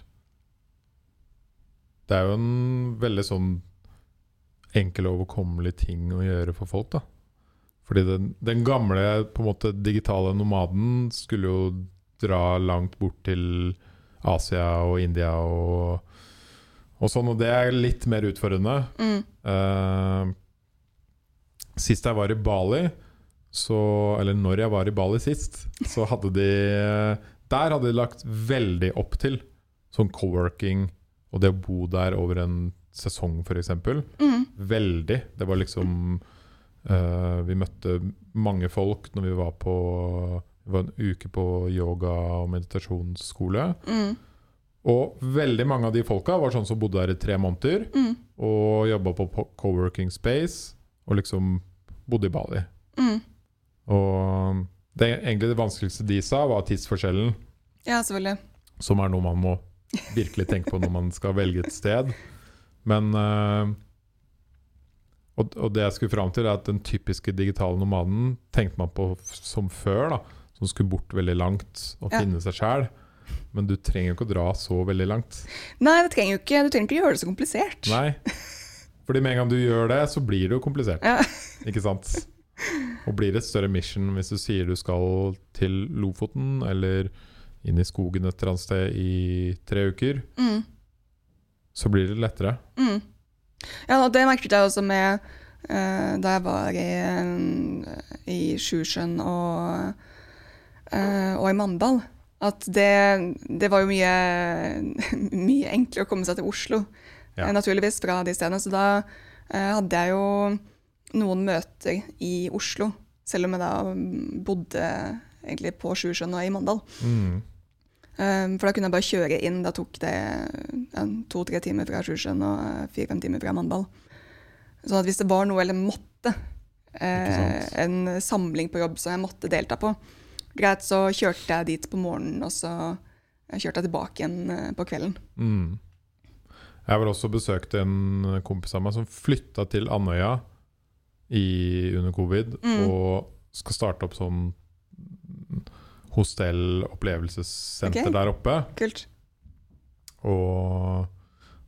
Det er jo en veldig sånn enkel og overkommelig ting å gjøre for folk, da. Fordi den, den gamle på en måte digitale nomaden skulle jo dra langt bort til Asia og India og, og sånn, og det er litt mer utfordrende. Mm. Uh, sist jeg var i Bali, så, eller når jeg var i Bali sist, så hadde de Der hadde de lagt veldig opp til sånn co-working og det å bo der over en sesong, f.eks. Mm. Veldig. Det var liksom uh, Vi møtte mange folk når vi var på Det var en uke på yoga- og meditasjonsskole. Mm. Og veldig mange av de folka var sånn som bodde der i tre måneder Mm. og jobba på co-working space og liksom bodde i Bali. Mm. Og det, egentlig det vanskeligste de sa, var tidsforskjellen, Ja, selvfølgelig. som er noe man må virkelig tenke på når man skal velge et sted. Men øh, og, og det jeg skulle fram til, er at den typiske digitale nomaden tenkte man på som før, da, som skulle bort veldig langt og Ja. finne seg sjæl. Men du trenger jo ikke å dra så veldig langt. Nei, det trenger jo ikke, du trenger ikke gjøre det så komplisert. Nei. Fordi med en gang du gjør det, så blir det jo komplisert. Ja. Ikke sant? Og blir det et større mission hvis du sier du skal til Lofoten eller inn i skogen et eller annet sted i tre uker, Mm. så blir det lettere. Mm. Ja, det merket jeg også med uh, da jeg var i, eh, i Sjusjøen og uh, og i Mandal. At det, det var jo mye, (laughs) mye enklere å komme seg til Oslo, Ja. eh, naturligvis, fra de stedene. Så da eh, hadde jeg jo noen møter i Oslo, selv om jeg da bodde egentlig på Sjusjøen og i Mandal. Mm. Um, for da kunne jeg bare kjøre inn. Da tok det ja, to-tre timer fra Sjusjøen og eh, fire-fem timer fra Mandal. Så at hvis det var noe eller måtte, eh, en samling på jobb som jeg måtte delta på, greit, så kjørte jeg dit på morgenen, og så kjørte jeg tilbake igjen eh, på kvelden. Mm. Jeg var også besøkt en kompis av meg som flytta til Andøya i, under covid, Mm. og skal starte opp sånn hostell-opplevelsessenter okay. der oppe. Kult. Og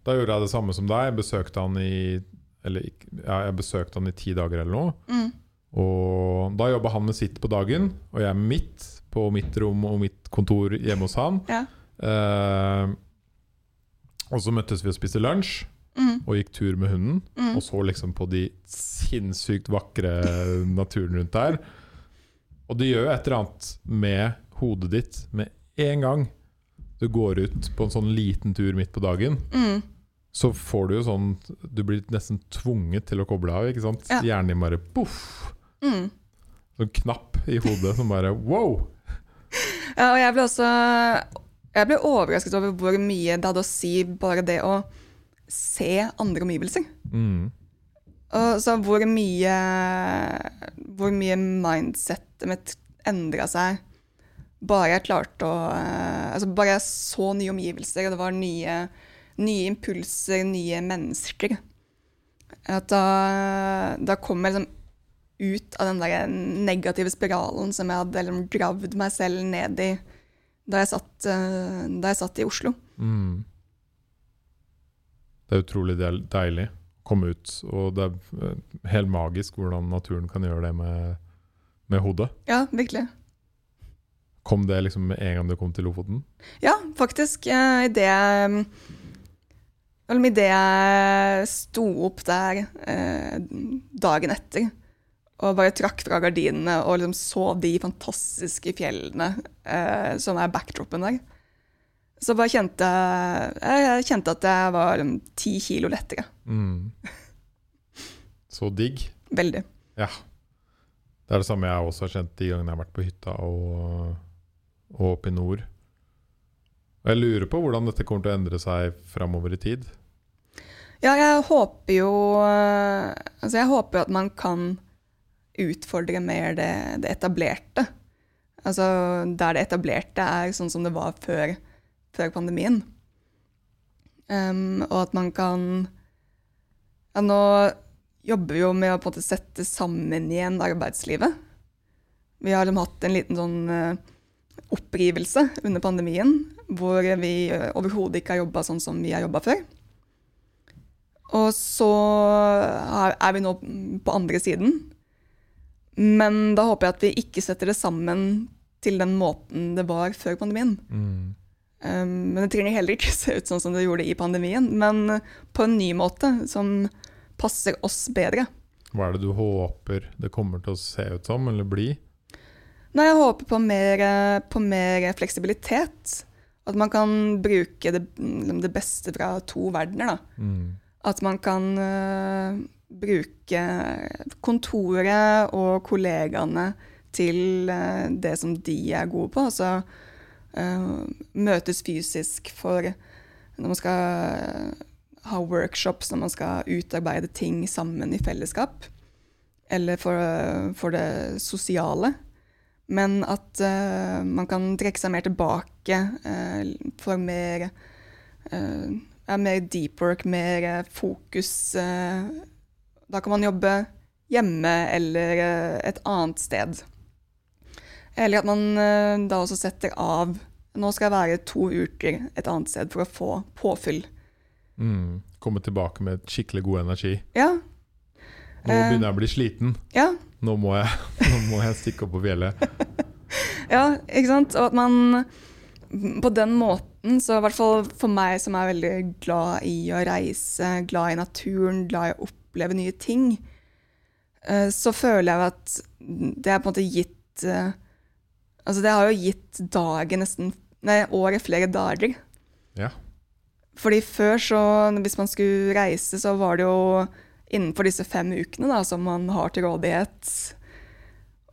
da gjorde jeg det samme som deg. Besøkte han i Eller ja, jeg besøkte han i ti dager eller noe. Mm. Og da jobba han med sitt på dagen, og jeg med mitt på mitt rom og mitt kontor hjemme hos han. Ja. Eh, og så møttes vi og spiste lunsj Mm. og gikk tur med hunden. Mm. Og så liksom på de sinnssykt vakre (laughs) naturen rundt der. Og det gjør jo et eller annet med hodet ditt med en gang du går ut på en sånn liten tur midt på dagen. Mm. Så får du jo sånn Du blir nesten tvunget til å koble av, ikke sant? Ja. Hjernen din bare poff! Mm. Sånn knapp i hodet som bare wow! (laughs) Ja, og jeg ble også jeg ble overrasket over hvor mye det hadde å si bare det å se andre omgivelser. Mm. Og så hvor mye Hvor mye mindsettet mitt endra seg bare jeg klarte å Altså bare jeg så nye omgivelser, og det var nye, nye impulser, nye mennesker. At da, da kommer liksom ut av den der negative spiralen som jeg hadde liksom gravd meg selv ned i da jeg satt, eh, da jeg satt i Oslo. Mm. Det er utrolig deilig å komme ut, og det er eh, helt magisk hvordan naturen kan gjøre det med, med hodet. Ja, virkelig. Kom det liksom med en gang du kom til Lofoten? Ja, faktisk. i Idet jeg med idet jeg sto opp der eh, dagen etter og bare trakk fra gardinene og liksom så de fantastiske fjellene eh, som er backdropen der, så bare kjente jeg Jeg kjente at jeg var liksom, ti kilo lettere. Mm. Så digg. Veldig. Ja. Det er det samme jeg også har kjent de gangene jeg har vært på hytta og, og oppe i nord. Og jeg lurer på hvordan dette kommer til å endre seg framover i tid. Ja, jeg håper jo eh, Altså, jeg håper jo at man kan utfordre mer det, det etablerte. Altså der det etablerte er sånn som det var før, før pandemien. Um, og at man kan Ja, nå jobber vi jo med å på en måte sette sammen igjen arbeidslivet. Vi har liksom hatt en liten sånn eh, opprivelse under pandemien, hvor vi overhodet ikke har jobba sånn som vi har jobba før. Og så er vi nå på andre siden. Men da håper jeg at vi ikke setter det sammen til den måten det var før pandemien. Mm. Um, men det trenger heller ikke (laughs) se ut sånn som det gjorde i pandemien, men på en ny måte som passer oss bedre. Hva er det du håper det kommer til å se ut som, eller bli? Nei, jeg håper på mer, på mer fleksibilitet. At man kan bruke det, det beste fra to verdener. Da. Mm. At man kan øh, bruke kontoret og kollegaene til øh, det som de er gode på. Altså uh, møtes fysisk for når man skal ha workshops, når man skal utarbeide ting sammen i fellesskap. Eller for, for det sosiale. Men at uh, man kan trekke seg mer tilbake uh, for mer uh, mer deep work, mer eh, fokus. eh, Da kan man jobbe hjemme eller eh, et annet sted. Eller at man eh, da også setter av Nå skal jeg være to uker et annet sted for å få påfyll. Mm. Komme tilbake med skikkelig god energi. Ja. Nå Eh. begynner jeg å bli sliten. Ja, Nå må jeg, (laughs) nå må jeg stikke opp på fjellet. (laughs) ja ikke sant? Og at man på den måten, så i hvert fall for meg som er veldig glad i å reise, glad i naturen, glad i å oppleve nye ting, eh, så føler jeg at det er på en måte gitt eh, Altså, det har jo gitt dagen nesten Nei, året flere dager. Ja. Fordi før, så Hvis man skulle reise, så var det jo innenfor disse fem ukene da, som man har til rådighet.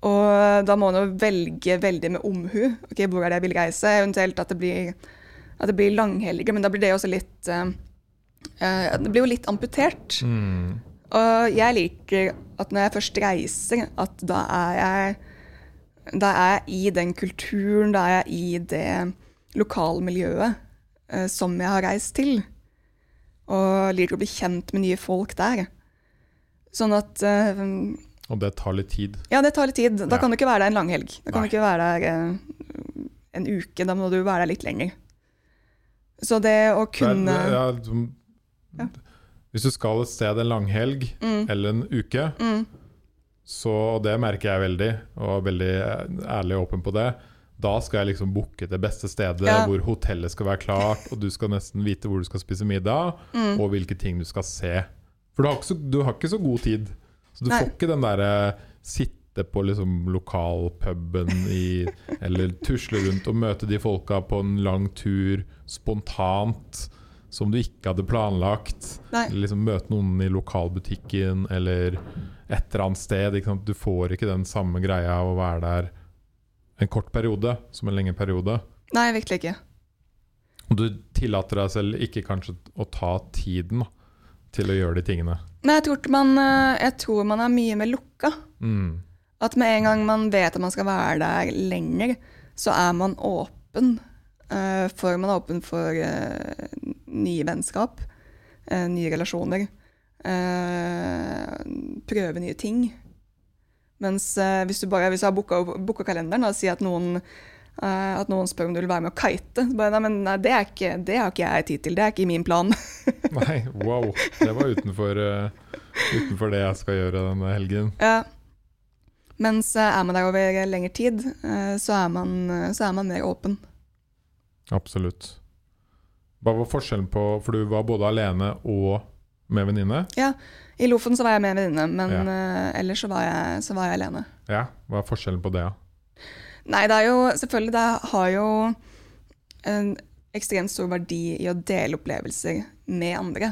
Og da må man jo velge veldig med omhu. Ok, Hvor er det jeg vil reise? Eventuelt at det blir, at det blir langhelger, men da blir det også litt uh, Det blir jo litt amputert. Mm. Og jeg liker at når jeg først reiser, at da er jeg da er jeg i den kulturen, da er jeg i det lokalmiljøet eh, som jeg har reist til. Og liker å bli kjent med nye folk der. Sånn at eh, Og det tar litt tid. Ja, det tar litt tid. Da Ja. kan du ikke være der en langhelg. Da kan Nei. du ikke være der eh, en uke. Da må du være der litt lenger. Så det å Det kunne det liksom- Ja. Hvis du skal et sted en langhelg mm, eller en uke, mm, så og det merker jeg veldig, og er veldig ærlig og åpen på det. Da skal jeg liksom booke det beste stedet, Ja. hvor hotellet skal være klart, og du skal nesten vite hvor du skal spise middag, mm. og hvilke ting du skal se. For du har ikke så, du har ikke så god tid. Så du Nei. får ikke den derre sitte på liksom lokalpuben i (laughs) Eller tusle rundt og møte de folka på en lang tur spontant, som du ikke hadde planlagt. Liksom møte noen i lokalbutikken eller et eller annet sted. Du får ikke den samme greia av å være der en kort periode som en lengre periode. Nei, virkelig ikke. Og du tillater deg selv ikke kanskje å ta tiden til å gjøre de tingene. Nei, jeg tror, man, eh, jeg tror man er mye mer lukka. Mm. At med en gang man vet at man skal være der lenger, så er man åpen. Eh, for man er åpen for eh, nye vennskap, eh, nye relasjoner. prøve nye ting. Mens hvis du bare hvis du har booka kalenderen og sier at noen, at noen spør om du vil være med å kite, bare, nei, men nei, det, er ikke, det har ikke jeg tid til. Det er ikke i min plan. (laughs) Nei, wow. Det var utenfor, utenfor det jeg skal gjøre denne helgen. Ja. Mens er man der over lengre tid, så, er man, så er man mer åpen. Absolutt. Hva var forskjellen på For du var både alene og med venninne? I Lofoten så var jeg med en venninne, men Ja. uh, ellers så var, jeg, så var jeg alene. Ja. Hva er forskjellen på det? da? Nei, det er jo selvfølgelig Det har jo en ekstremt stor verdi i å dele opplevelser med andre.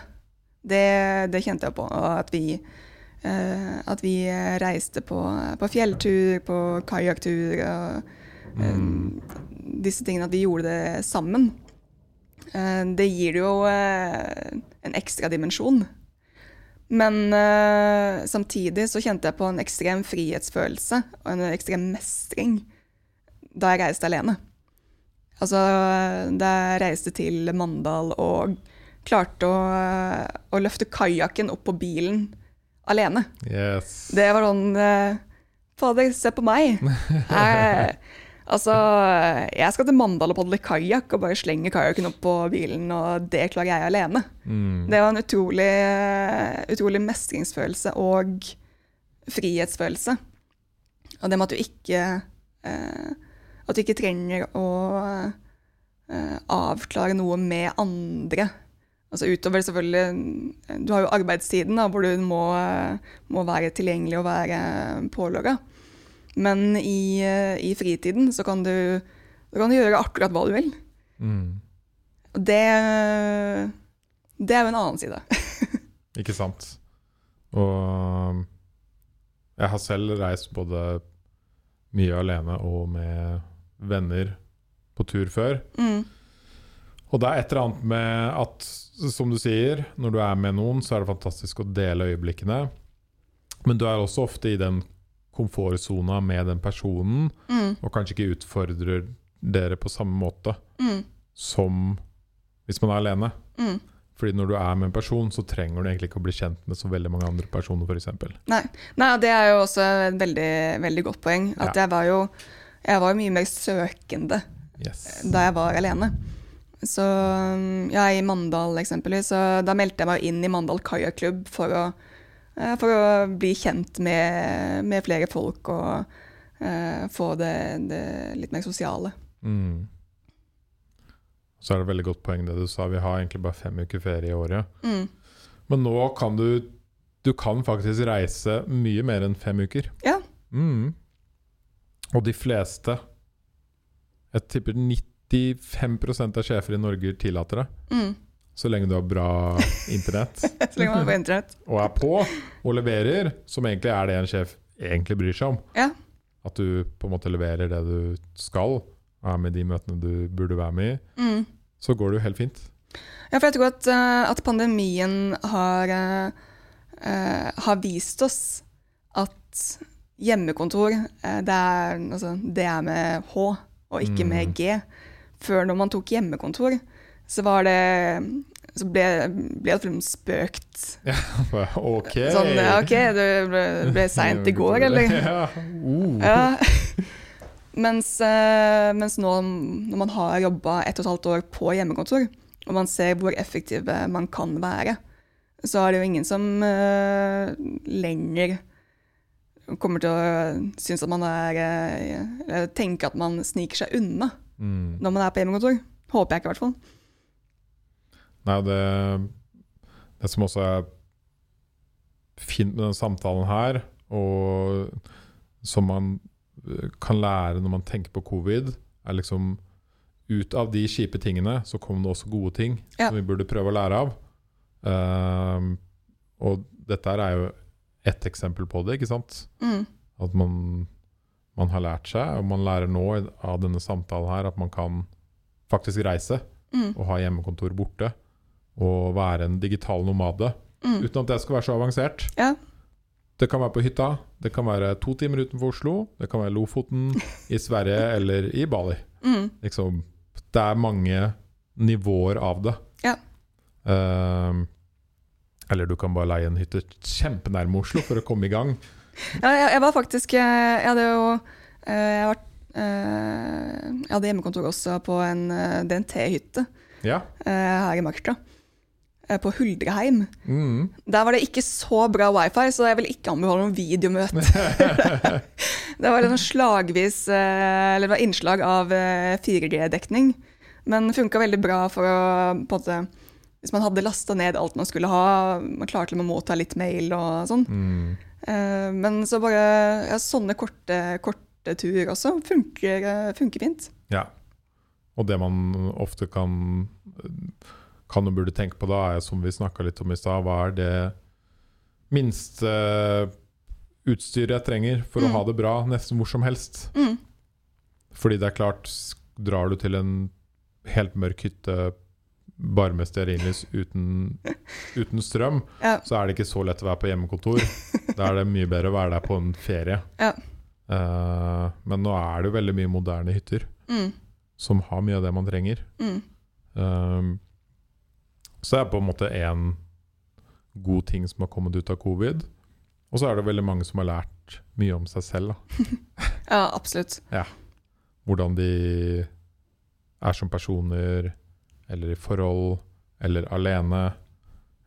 Det, det kjente jeg på. Og at vi, uh, at vi reiste på, på fjelltur, på kajakktur og Mm. Disse tingene, at vi gjorde det sammen. Eh, Det gir jo eh, en ekstra dimensjon. Men eh, samtidig så kjente jeg på en ekstrem frihetsfølelse og en ekstrem mestring da jeg reiste alene. Altså, da jeg reiste til Mandal og klarte å, å løfte kajakken opp på bilen alene. Yes. Det var sånn Fader, se på meg. Jeg, (laughs) altså, jeg skal til Mandal og padle kajakk og bare slenge kajakken opp på bilen, og det klarer jeg alene. Mm. Det var en utrolig, utrolig mestringsfølelse og frihetsfølelse. Og det med at du ikke eh, At du ikke trenger å eh, avklare noe med andre. Altså utover selvfølgelig Du har jo arbeidstiden, da, hvor du må, må være tilgjengelig og være pålogga. Men i, eh, i fritiden så kan du, så kan du gjøre akkurat hva du vil. Mm. Det, det er jo en annen side. (laughs) Ikke sant? Og um, jeg har selv reist både mye alene og med venner på tur før. Mm. Og det er et eller annet med at, som du sier, når du er med noen, så er det fantastisk å dele øyeblikkene. Men du er også ofte i den komfortsona med den personen, Mm. og kanskje ikke utfordrer dere på samme måte Mm. som hvis man er alene. Mm. Fordi når du er med en person, så trenger du egentlig ikke å bli kjent med så veldig mange andre personer, f.eks. Nei. Nei, det er jo også et veldig, veldig godt poeng. At Ja. jeg var jo jeg var mye mer søkende Yes. da jeg var alene. Så um, ja, i Mandal eksempelvis, så da meldte jeg meg inn i Mandal kajakklubb for, å- eh, for å bli kjent med, med flere folk og uh, få det, det litt mer sosiale. Mm. Så er det et veldig godt poeng det du sa. Vi har egentlig bare fem uker ferie i året. Mm. Men nå kan du Du kan faktisk reise mye mer enn fem uker. Ja. Mm. Og de fleste Jeg tipper 95% av sjefer i Norge tillater det. Mm. Så lenge du har bra internett (laughs) Så lenge man er på internett. og er på og leverer, som egentlig er det en sjef egentlig bryr seg om. Ja. At du på en måte leverer det du skal, er med de møtene du burde være med i, Mm. så går det jo helt fint. Ja, for jeg tror at, eh, at pandemien har, eh, har vist oss at hjemmekontor, det, er, altså, det er med H og ikke Mm. med G. Før når man tok hjemmekontor, så var det så ble, ble det liksom spøkt. (laughs) ok. Sånn, ja, OK, det ble, ble seint i går, eller? (laughs) Ja. Uh. Ja. (laughs) mens, eh, mens nå når man har jobba ett og et halvt år på hjemmekontor, og man ser hvor effektive man kan være, så er det jo ingen som uh, lenger kommer til å synes at man er eh, Eller tenke at man sniker seg unna Mm. når man er på hjemmekontor. Håper jeg ikke, i hvert fall. Nei, det, det som også er fint med den samtalen her, og som man kan lære når man tenker på covid, er liksom ut av de kjipe tingene så kom det også gode ting Ja. som vi burde prøve å lære av. Ehm, og dette er jo ett eksempel på det, ikke sant? Mm. At man, man har lært seg, og man lærer nå av denne samtalen her at man kan faktisk reise Mm. og ha hjemmekontor borte. Og være en digital nomade. Mm. Uten at det skal være så avansert. Ja. Det kan være på hytta, det kan være to timer utenfor Oslo, det kan være Lofoten, (laughs) i Sverige eller i Bali. Mm. Liksom, det er mange nivåer av det. Ja. Ehm, eller du kan bare leie en hytte kjempenærme Oslo for å komme i gang. (laughs) Ja, jeg, jeg var faktisk eh, Jeg hadde jo eh, jeg, var, eh, jeg hadde hjemmekontor også på en DNT-hytte Ja. her i Marka. Eh, På Huldreheim. Mm. Der var det ikke så bra wifi, så jeg vil ikke anbefale noen videomøte. (laughs) det var sånn slagvis eh, Eller det var innslag av 4G-dekning. Men funka veldig bra for å på en måte, Hvis man hadde lasta ned alt man skulle ha, man klarte til å motta litt mail og sånn. Mm. Eh, Men så bare ja, sånne korte, korte turer også funker, eh, funker fint. Ja. Og det man ofte kan kan og burde tenke på da, er som vi snakka litt om i stad, hva er det minste utstyret jeg trenger for å Mm. ha det bra nesten hvor som helst? Mm. Fordi det er klart, drar du til en helt mørk hytte bare med stearinlys uten, (laughs) uten strøm, Ja. så er det ikke så lett å være på hjemmekontor. Da er det mye bedre å være der på en ferie. Ja. Uh, men nå er det jo veldig mye moderne hytter Mm. som har mye av det man trenger. Mm. Um, så er det på en måte én god ting som har kommet ut av covid. Og så er det veldig mange som har lært mye om seg selv. (laughs) Ja, absolutt. Ja. Hvordan de er som personer, eller i forhold, eller alene,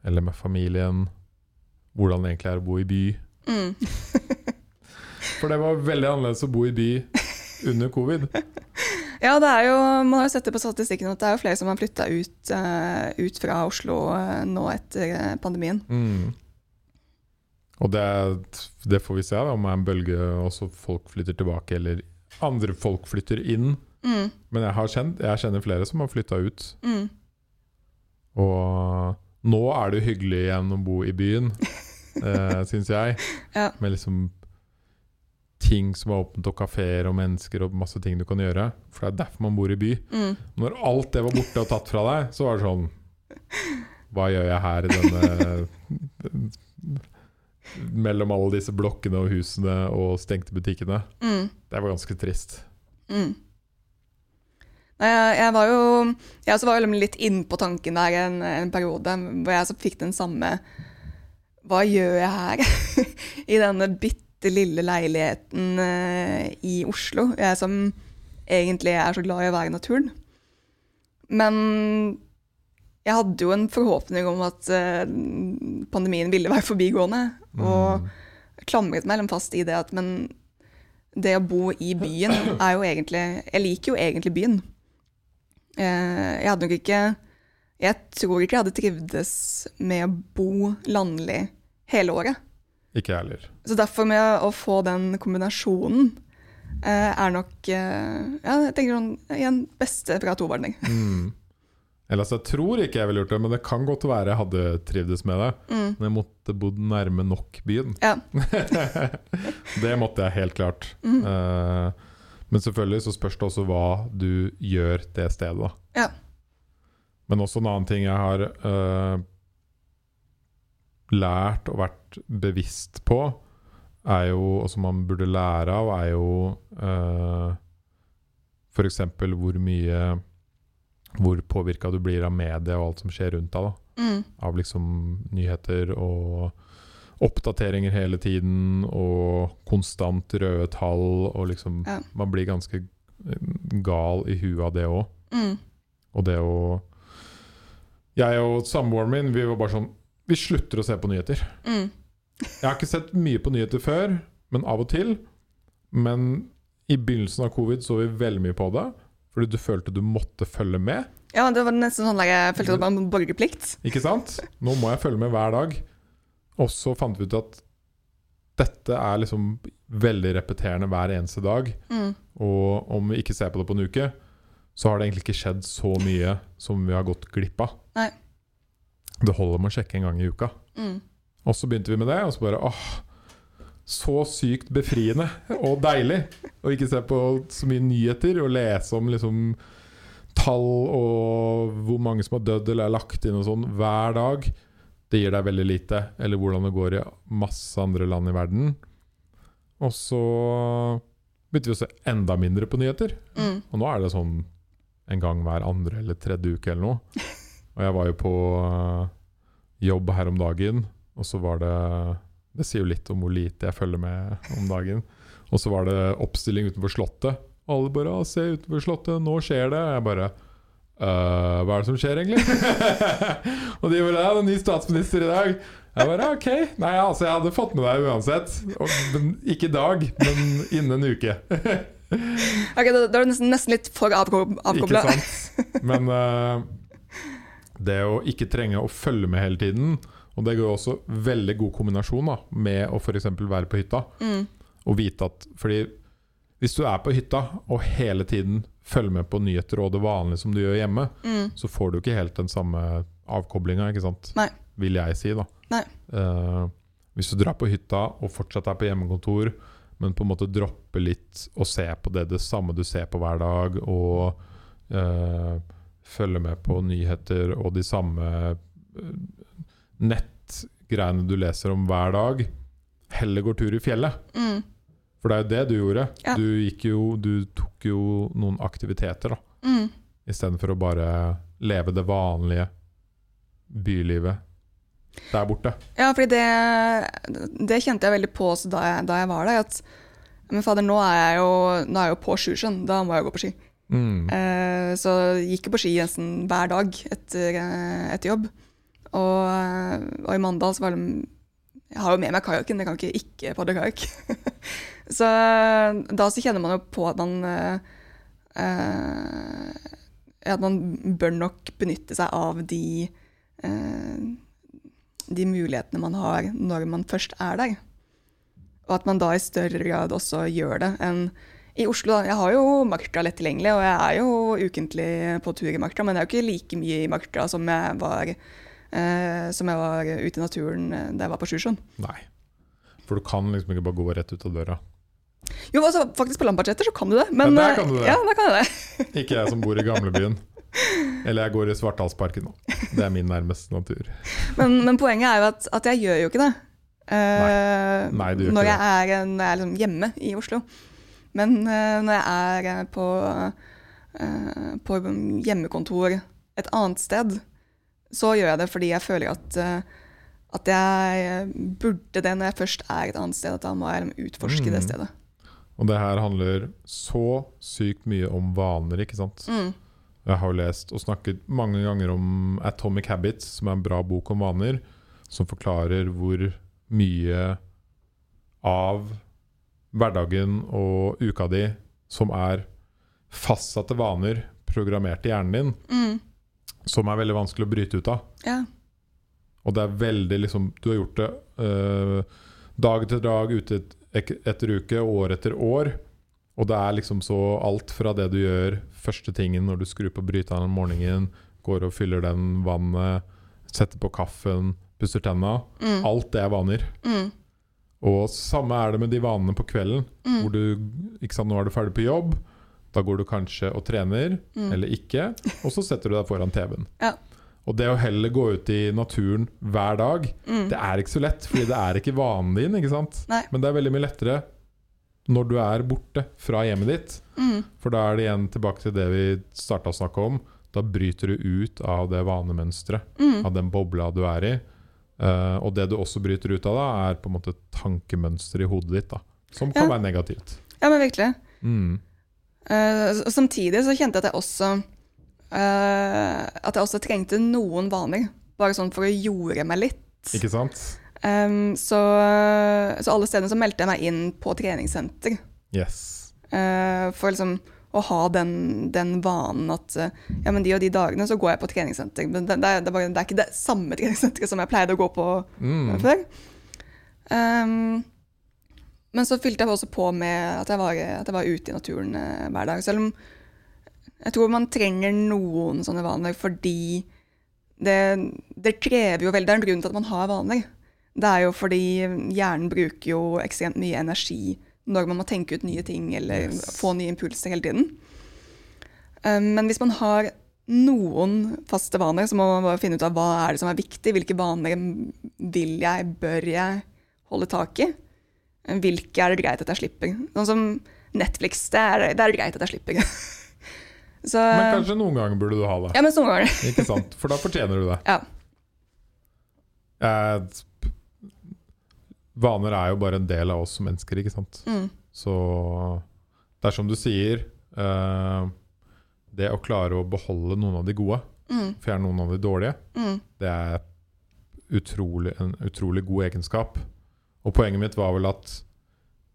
eller med familien. Hvordan det egentlig er å bo i by. Mm. (laughs) For det var veldig annerledes å bo i by under covid. Ja, det er jo, man har jo sett det på statistikken at det er jo flere som har flytta ut, uh, ut fra Oslo uh, nå etter eh, pandemien. Mm. Og det, det får vi se da, om det er en bølge også folk flytter tilbake, eller andre folk flytter inn. Mm. Men jeg, har kjent, jeg kjenner flere som har flytta ut. Mm. Og nå er det jo hyggelig igjen å bo i byen, (laughs) eh, syns jeg. Ja. Med liksom ting som er åpent, og kafeer og mennesker og masse ting du kan gjøre. For det er derfor man bor i by. Mm. Når alt det var borte og tatt fra deg, så var det sånn Hva gjør jeg her i denne (laughs) Mellom alle disse blokkene og husene og stengte butikkene. Mm. Det var ganske trist. Mm. Jeg, var jo Jeg også var litt innpå tanken der en, en periode hvor jeg så fikk den samme Hva gjør jeg her? (laughs) I denne bitte lille leiligheten eh, i Oslo. Jeg som egentlig er så glad i å være i naturen. Men jeg hadde jo en forhåpning om at eh, pandemien ville være forbigående. Og Mm. klamret meg liksom fast i det at men det å bo i byen er jo egentlig Jeg liker jo egentlig byen. Eh, Jeg hadde nok ikke Jeg tror ikke jeg hadde trivdes med å bo landlig hele året. Ikke jeg heller. Så derfor med å få den kombinasjonen eh, er nok eh, Ja, jeg tenker sånn igjen beste fra to barn. Mm. Ellers jeg tror ikke jeg ville gjort det, men det kan godt være jeg hadde trivdes med det. Mm. Men jeg måtte bodd nærme nok byen. Ja. (laughs) det måtte jeg helt klart. Mm. Uh, men selvfølgelig så spørs det også hva du gjør det stedet. Ja. Men også en annen ting jeg har eh, lært og vært bevisst på, er jo, og som man burde lære av, er jo uh, f.eks. hvor mye Hvor påvirka du blir av media og alt som skjer rundt deg. da Mm. av liksom nyheter og oppdateringer hele tiden og konstant røde tall og liksom Ja. Man blir ganske eh, gal i huet av det òg. Mm. Og det å Jeg og samboeren min, vi var bare sånn Vi slutter å se på nyheter. Mm. Jeg har ikke sett mye på nyheter før, men av og til. Men i begynnelsen av covid så vi veldig mye på det. Fordi du følte du måtte følge med. Ja, det var nesten sånn der jeg følte det var en borgerplikt. Ikke sant? Nå må jeg følge med hver dag. Og så fant vi ut at dette er liksom veldig repeterende hver eneste dag. Mm. Og om vi ikke ser på det på en uke, så har det egentlig ikke skjedd så mye som vi har gått glipp av. Nei. Det holder med å sjekke en gang i uka. Mm. Og så begynte vi med det, og så bare åh, så sykt befriende og deilig å ikke se på så mye nyheter og lese om liksom tall og hvor mange som har dødd eller er lagt inn og sånn hver dag. Det gir deg veldig lite. Eller hvordan det går i masse andre land i verden. Og så begynte vi å se enda mindre på nyheter. Mm. Og nå er det sånn en gang hver andre eller tredje uke eller noe. Og jeg var jo på øh, jobb her om dagen, og så var det Det sier jo litt om hvor lite jeg følger med om dagen. Og så var det oppstilling utenfor Slottet. Og alle bare 'Se utenfor Slottet, nå skjer det.' Jeg bare Uh, hva er det som skjer, egentlig? (laughs) og de bare 'Ja, det er ny statsminister i dag'. Jeg bare OK. Nei, altså, jeg hadde fått med deg uansett. Og, men, ikke i dag, men innen en uke. Ok, da, er du nesten, nesten litt for avko- avkobla. Ikke sant? Men eh, det å ikke trenge å følge med hele tiden Og det går også veldig god kombinasjon da med å f.eks. være på hytta. Mm. Og vite at Fordi hvis du er på hytta og hele tiden følger med på nyheter og det vanlige som du gjør hjemme, Mm. så får du ikke helt den samme avkoblinga, ikke sant? Nei. Vil jeg si, da. Eh, hvis du drar på hytta og fortsatt er på hjemmekontor, men på en måte dropper litt og se på det, det samme du ser på hver dag, og eh, følger med på nyheter og de samme eh, nettgreiene du leser om hver dag, heller går tur i fjellet. Mm. For det er jo det du gjorde. Ja. Du, jo, du tok jo noen aktiviteter, da. Mm. Istedenfor å bare leve det vanlige bylivet der borte. Ja, fordi det, det kjente jeg veldig på da jeg, da jeg var der. At men fader, nå er jeg jo, er jeg jo på Sjusjøen, da må jeg gå på ski. Mm. Eh, så gikk jeg på ski nesten hver dag etter, eh, etter jobb. Og, eh, og i Mandal så var det Jeg har jo med meg kajakken, jeg kan ikke ikke padle kajakk. (laughs) så da så kjenner man jo på at man eh, At man bør nok benytte seg av de uh, de mulighetene man har når man først er der. Og at man da i større grad også gjør det enn i Oslo. Da. Jeg har jo Marka lett tilgjengelig, og jeg er jo ukentlig på tur i Marka, men det er jo ikke like mye i Marka som jeg var, eh, som jeg var ute i naturen eh, da jeg var på Sjusjøen. Nei. For du kan liksom ikke bare gå rett ut av døra. Jo, altså, faktisk på Lambertseter så kan du det. Men, Ja, der kan du det. Ja, der kan jeg det. (laughs) Ikke jeg som bor i gamlebyen. Eller jeg går i Svartdalsparken nå. Det er min nærmeste natur. Men, men poenget er jo at, at jeg gjør jo ikke det. Uh, Nei, du gjør når, ikke jeg er, når jeg er liksom hjemme i Oslo. Men eh, når jeg er på, eh, på hjemmekontor et annet sted, så gjør jeg det fordi jeg føler at, eh, at jeg burde det når jeg først er et annet sted. At da må jeg utforske utforske det Mm. stedet. Og det her handler så sykt mye om vaner, ikke sant? Mm. Jeg har lest og snakket mange ganger om Atomic Habits, som er en bra bok om vaner, som forklarer hvor mye av hverdagen og uka di som er fastsatte vaner programmert i hjernen din, Mm. som er veldig vanskelig å bryte ut av. Ja. Og det er veldig liksom Du har gjort det øh, dag etter dag, ute et, etter uke, år etter år. Og det er liksom så alt fra det du gjør første tingen når du skrur på bryteren om morgenen, går og fyller den vannet, setter på kaffen, pusser tenna. Mm. Alt det er vaner. Mm. Og samme er det med de vanene på kvelden. Mm. Hvor du, ikke sant, Nå er du ferdig på jobb, da går du kanskje og trener, Mm. eller ikke, og så setter du deg foran TV-en. Ja. Og det å heller gå ut i naturen hver dag, Mm. det er ikke så lett, fordi det er ikke vanen din. ikke sant? Nei. Men det er veldig mye lettere når du er borte fra hjemmet ditt. Mm. For da er det igjen tilbake til det vi starta å snakke om. Da bryter du ut av det vanemønsteret, Mm. av den bobla du er i. Eh, og det du også bryter ut av da, er på en måte tankemønster i hodet ditt, da. Som kan Ja. være negativt. Ja, men virkelig. Mm. Uh, samtidig så kjente jeg at jeg også uh, At jeg også trengte noen vaner. Bare sånn for å jorde meg litt. Ikke sant? Um, så, så alle stedene så meldte jeg meg inn på treningssenter. Yes. for liksom å ha den, den vanen at eh, ja, men de og de dagene så går jeg på treningssenter. Men det, det, det, er ikke det samme treningssenteret som jeg pleide å gå på Mm. før. Um, men så fylte jeg også på med at jeg var, at jeg var ute i naturen eh, hver dag. Selv om jeg tror man trenger noen sånne vaner fordi det, det krever jo veldig Det er en grunn til at man har vaner. Det er jo fordi hjernen bruker jo ekstremt mye energi når man må tenke ut nye ting eller Yes. få nye impulser hele tiden. Um, men hvis man har noen faste vaner, så må man bare finne ut av hva er det som er viktig. Hvilke vaner vil jeg, bør jeg holde tak i? Hvilke er det greit at jeg slipper? Sånn som Netflix, det er, det er greit at jeg slipper. (laughs) så, Men kanskje noen ganger burde du ha det. Ja, men noen ganger. Ikke sant? For da fortjener du det. (laughs) Ja. Jeg, vaner er jo bare en del av oss som mennesker, ikke sant. Mm. Så det er som du sier uh, Det å klare å beholde noen av de gode, Mm. fjerne noen av de dårlige, Mm. det er utrolig, en utrolig god egenskap. Og poenget mitt var vel at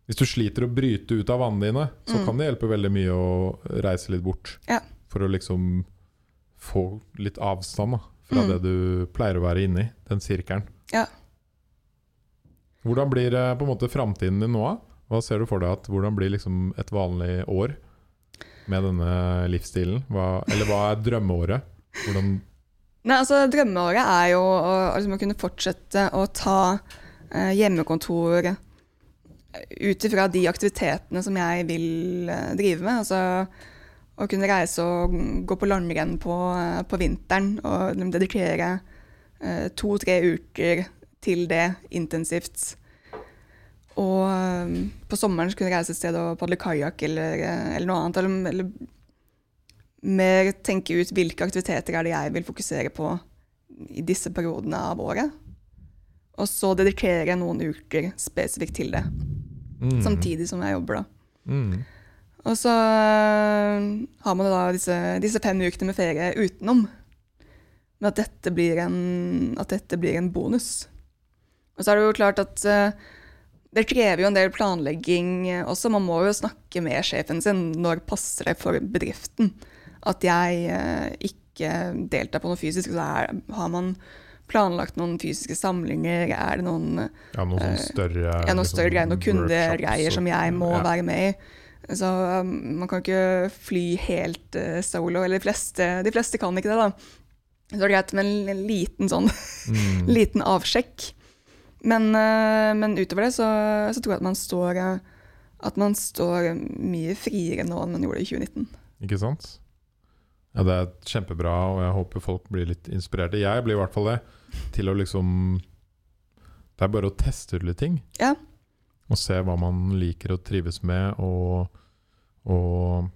hvis du sliter å bryte ut av vannene dine, så Mm. kan det hjelpe veldig mye å reise litt bort. Ja. For å liksom få litt avstand da, fra Mm. det du pleier å være inni, den sirkelen. Ja. Hvordan blir eh, på en måte framtiden din nå? Hva ser du for deg at hvordan blir liksom et vanlig år med denne livsstilen? Hva, eller hva er drømmeåret? Hvordan Nei, altså Drømmeåret er jo å, å liksom å kunne fortsette å ta eh, hjemmekontor ut ifra de aktivitetene som jeg vil eh, drive med. Altså å kunne reise og gå på langrenn på, eh, på vinteren og liksom dedikere eh, to-tre uker til det intensivt. Og eh, på sommeren så kunne jeg reise et sted og padle kajakk eller, eh, eller noe annet. Eller, eller mer tenke ut hvilke aktiviteter er det jeg vil fokusere på i disse periodene av året. Og så dedikere noen uker spesifikt til det, mm, samtidig som jeg jobber. da. Mm. Og så øh, har man da disse, disse fem ukene med ferie utenom. Men at dette blir en, at dette blir en bonus. Og så er det jo klart at øh, det krever jo en del planlegging også. Man må jo snakke med sjefen sin når passer det for bedriften at jeg øh, ikke deltar på noe fysisk. Så er, har man planlagt noen fysiske samlinger? Er det noen Ja, noen sånn større ja, noen liksom, større greier, noen kundegreier som jeg må ja. være med i. Så um, man kan ikke fly helt uh, solo, eller de fleste, de fleste kan ikke det, da. Så det er greit med en, en liten sånn, Mm. (laughs) liten avsjekk. Men, eh, men utover det så, så tror jeg at man står eh, at man står mye friere nå enn man gjorde i 2019. Ikke sant? Ja, det er kjempebra, og jeg håper folk blir litt inspirerte. Jeg blir i hvert fall det. Til å liksom Det er bare å teste ut litt ting. Ja. Og se hva man liker og trives med, og, og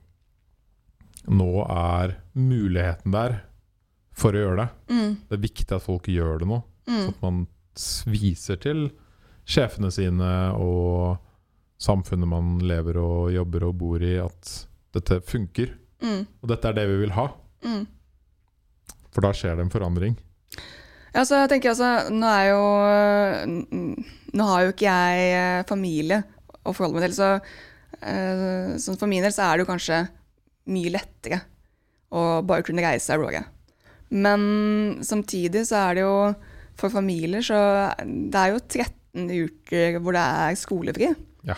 nå er muligheten der for å gjøre det. Mm, Det er viktig at folk gjør det nå. mm, så at man viser til sjefene sine og samfunnet man lever og jobber og bor i, at dette funker. mm, Og dette er det vi vil ha. mm. For da skjer det en forandring. Ja, så jeg tenker altså, nå er jo Nå har jo ikke jeg eh, familie å forholde meg til, så eh, sånn for min del så er det jo kanskje mye lettere å bare kunne reise av gårde. Men samtidig så er det jo for familier så Det er jo 13 uker hvor det er skolefri. Ja.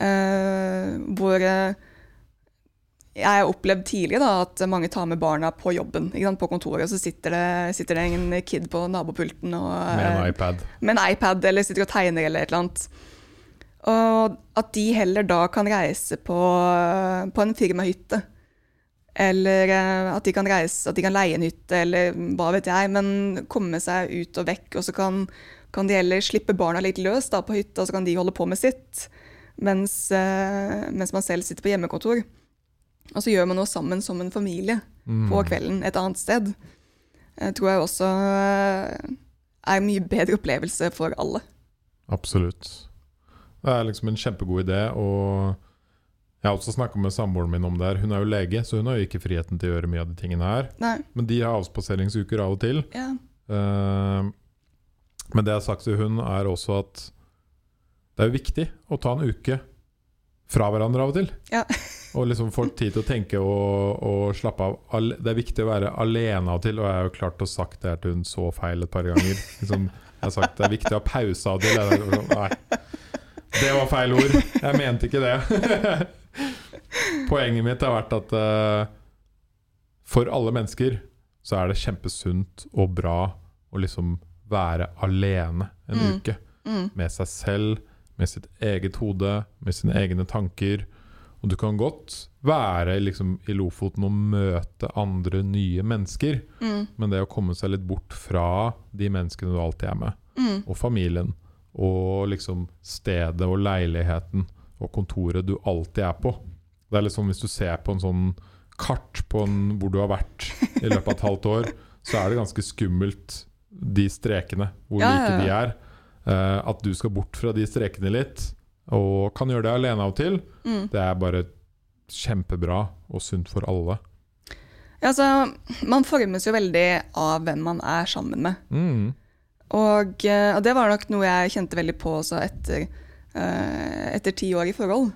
Eh, eh, hvor eh, jeg har opplevd tidligere da, at mange tar med barna på jobben. På kontoret, så sitter det, sitter det en kid på nabopulten og, Med en eh, iPad. med en iPad eller sitter og tegner eller et eller annet. Og at de heller da kan reise på, på en firmahytte. Eller eh, at de kan reise, at de kan leie en hytte, eller hva vet jeg. Men komme seg ut og vekk, og så kan, kan de heller slippe barna litt løs da, på hytta, og så kan de holde på med sitt. Mens, eh, mens man selv sitter på hjemmekontor. Og så gjør man noe sammen som en familie Mm. på kvelden et annet sted. Det tror jeg også eh, er en mye bedre opplevelse for alle. Absolutt. Det er liksom en kjempegod idé. Og jeg har også snakka med samboeren min om det her. Hun er jo lege, så hun har jo ikke friheten til å gjøre mye av de tingene her. Nei, Men de har avspaseringsuker av og til. ja. Uh, men det jeg har sagt til hun, er også at det er jo viktig å ta en uke fra hverandre av og til. Ja. (laughs) Og liksom få tid til å tenke og, og slappe av. Det er viktig å være alene av og til, og jeg har jo klart å sagt det her til hun så feil et par ganger. Liksom, jeg har sagt det er viktig å ha pause av og til. Sånn, Nei, det var feil ord. Jeg mente ikke det. (laughs) Poenget mitt har vært at uh, for alle mennesker så er det kjempesunt og bra å liksom være alene en Mm. uke. Mm. Med seg selv, med sitt eget hode, med sine egne tanker. Og du kan godt være liksom i Lofoten og møte andre nye mennesker, Mm. men det å komme seg litt bort fra de menneskene du alltid er med, Mm. og familien, og liksom stedet og leiligheten og kontoret du alltid er på Det er litt sånn hvis du ser på en sånn kart på en, hvor du har vært i løpet av et halvt år, så er det ganske skummelt, de strekene, hvor Ja, like de er. Uh, at du skal bort fra de strekene litt, og kan gjøre det alene av og til, Mm. det er bare kjempebra og sunt for alle. Ja, altså, man formes jo veldig av hvem man er sammen med. Mm. Og, eh, og det var nok noe jeg kjente veldig på også etter, uh, etter ti år i forhold.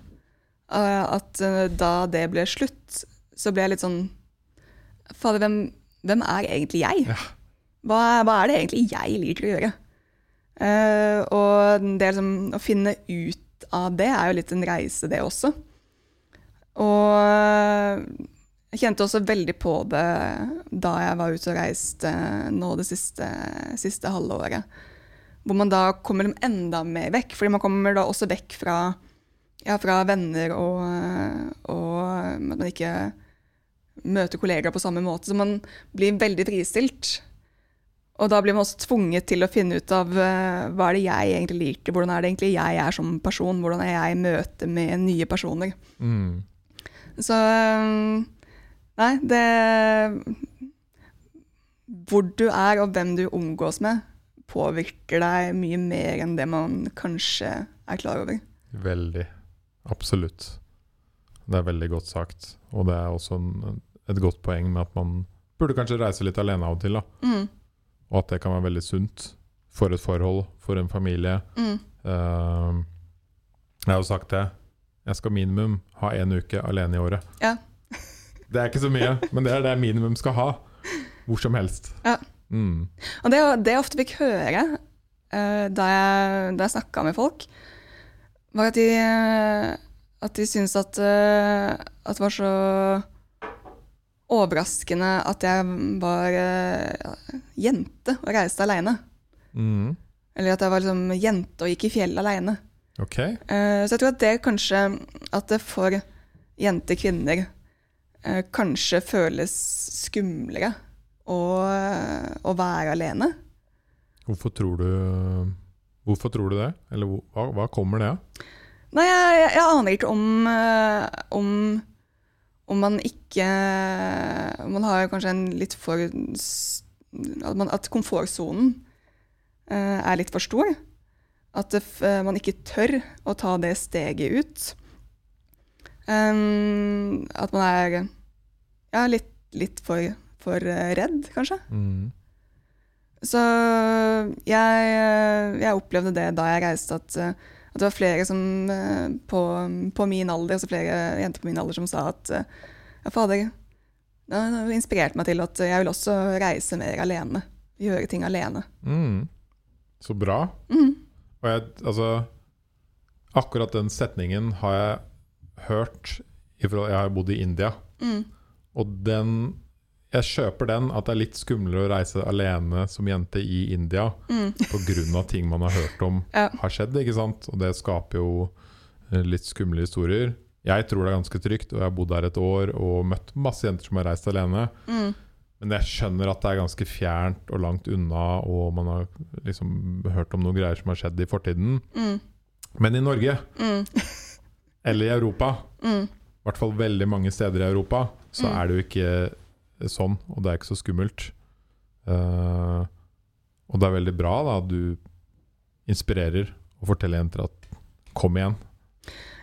Eh, at eh, da det ble slutt, så ble jeg litt sånn Fader, hvem, hvem er egentlig jeg? Ja. Hva, hva er det egentlig jeg liker å gjøre? Uh, og det liksom, å finne ut av det er jo litt en reise, det også. Og jeg kjente også veldig på det da jeg var ute og reiste nå det siste, siste halve året. Hvor man da kommer enda mer vekk, fordi man kommer da også vekk fra, ja, fra venner og, og at man ikke møter kollegaer på samme måte. Så man blir veldig fristilt. Og da blir man også tvunget til å finne ut av uh, hva er det jeg egentlig liker, hvordan er det egentlig jeg er som person, hvordan er jeg i møte med nye personer. Mm. Så um, Nei, det Hvor du er og hvem du omgås med, påvirker deg mye mer enn det man kanskje er klar over. Veldig. Absolutt. Det er veldig godt sagt. Og det er også en, et godt poeng med at man burde kanskje reise litt alene av og til. Mm, Og at det kan være veldig sunt for et forhold, for en familie. mm, Uh, jeg har jo sagt det. Jeg skal minimum ha én uke alene i året. Ja. (laughs) Det er ikke så mye, men det er det minimum skal ha. Hvor som helst. Ja. Mm. Og det, det jeg ofte fikk høre uh, da jeg, da jeg snakka med folk, var at de, eh, at de syntes at, eh, at det var så overraskende at jeg var uh, jente og reiste aleine. Mm. Eller at jeg var liksom jente og gikk i fjellet aleine. Ok. så jeg tror at det kanskje At det for jenter, kvinner, uh, kanskje føles skumlere å, å være alene. Hvorfor tror du Hvorfor tror du det? Eller hva, hva kommer det av? Nei, jeg, jeg, jeg aner ikke om, eh, om om man ikke om Man har kanskje en litt for At, man, at komfortsonen eh, er litt for stor. At det, eh, man ikke tør å ta det steget ut. Um, at man er ja, litt, litt for, for redd, kanskje. Mm. Så jeg, jeg opplevde det da jeg reiste, at, eh, at det var flere som eh, på, på min alder, altså flere jenter på min alder som sa at eh, ja, fader, det har inspirert meg til at jeg vil også reise mer alene. Gjøre ting alene. Mm. Så bra. Mm. Og jeg, altså Akkurat den setningen har jeg hørt Jeg har bodd i India, Mm. og den Jeg kjøper den at det er litt skumlere å reise alene som jente i India Mm. pga. ting man har hørt om Ja. har skjedd, ikke sant? Og det skaper jo eh, litt skumle historier. Jeg tror det er ganske trygt, og jeg har bodd der et år og møtt masse jenter som har reist alene. Mm. Men jeg skjønner at det er ganske fjernt og langt unna, og man har liksom hørt om noen greier som har skjedd i fortiden. Mm. Men i Norge, Mm. eller i Europa, Mm. i hvert fall veldig mange steder i Europa, så Mm. er det jo ikke sånn, og det er ikke så skummelt. Uh, og det er veldig bra da, at du inspirerer og forteller jenter at kom igjen.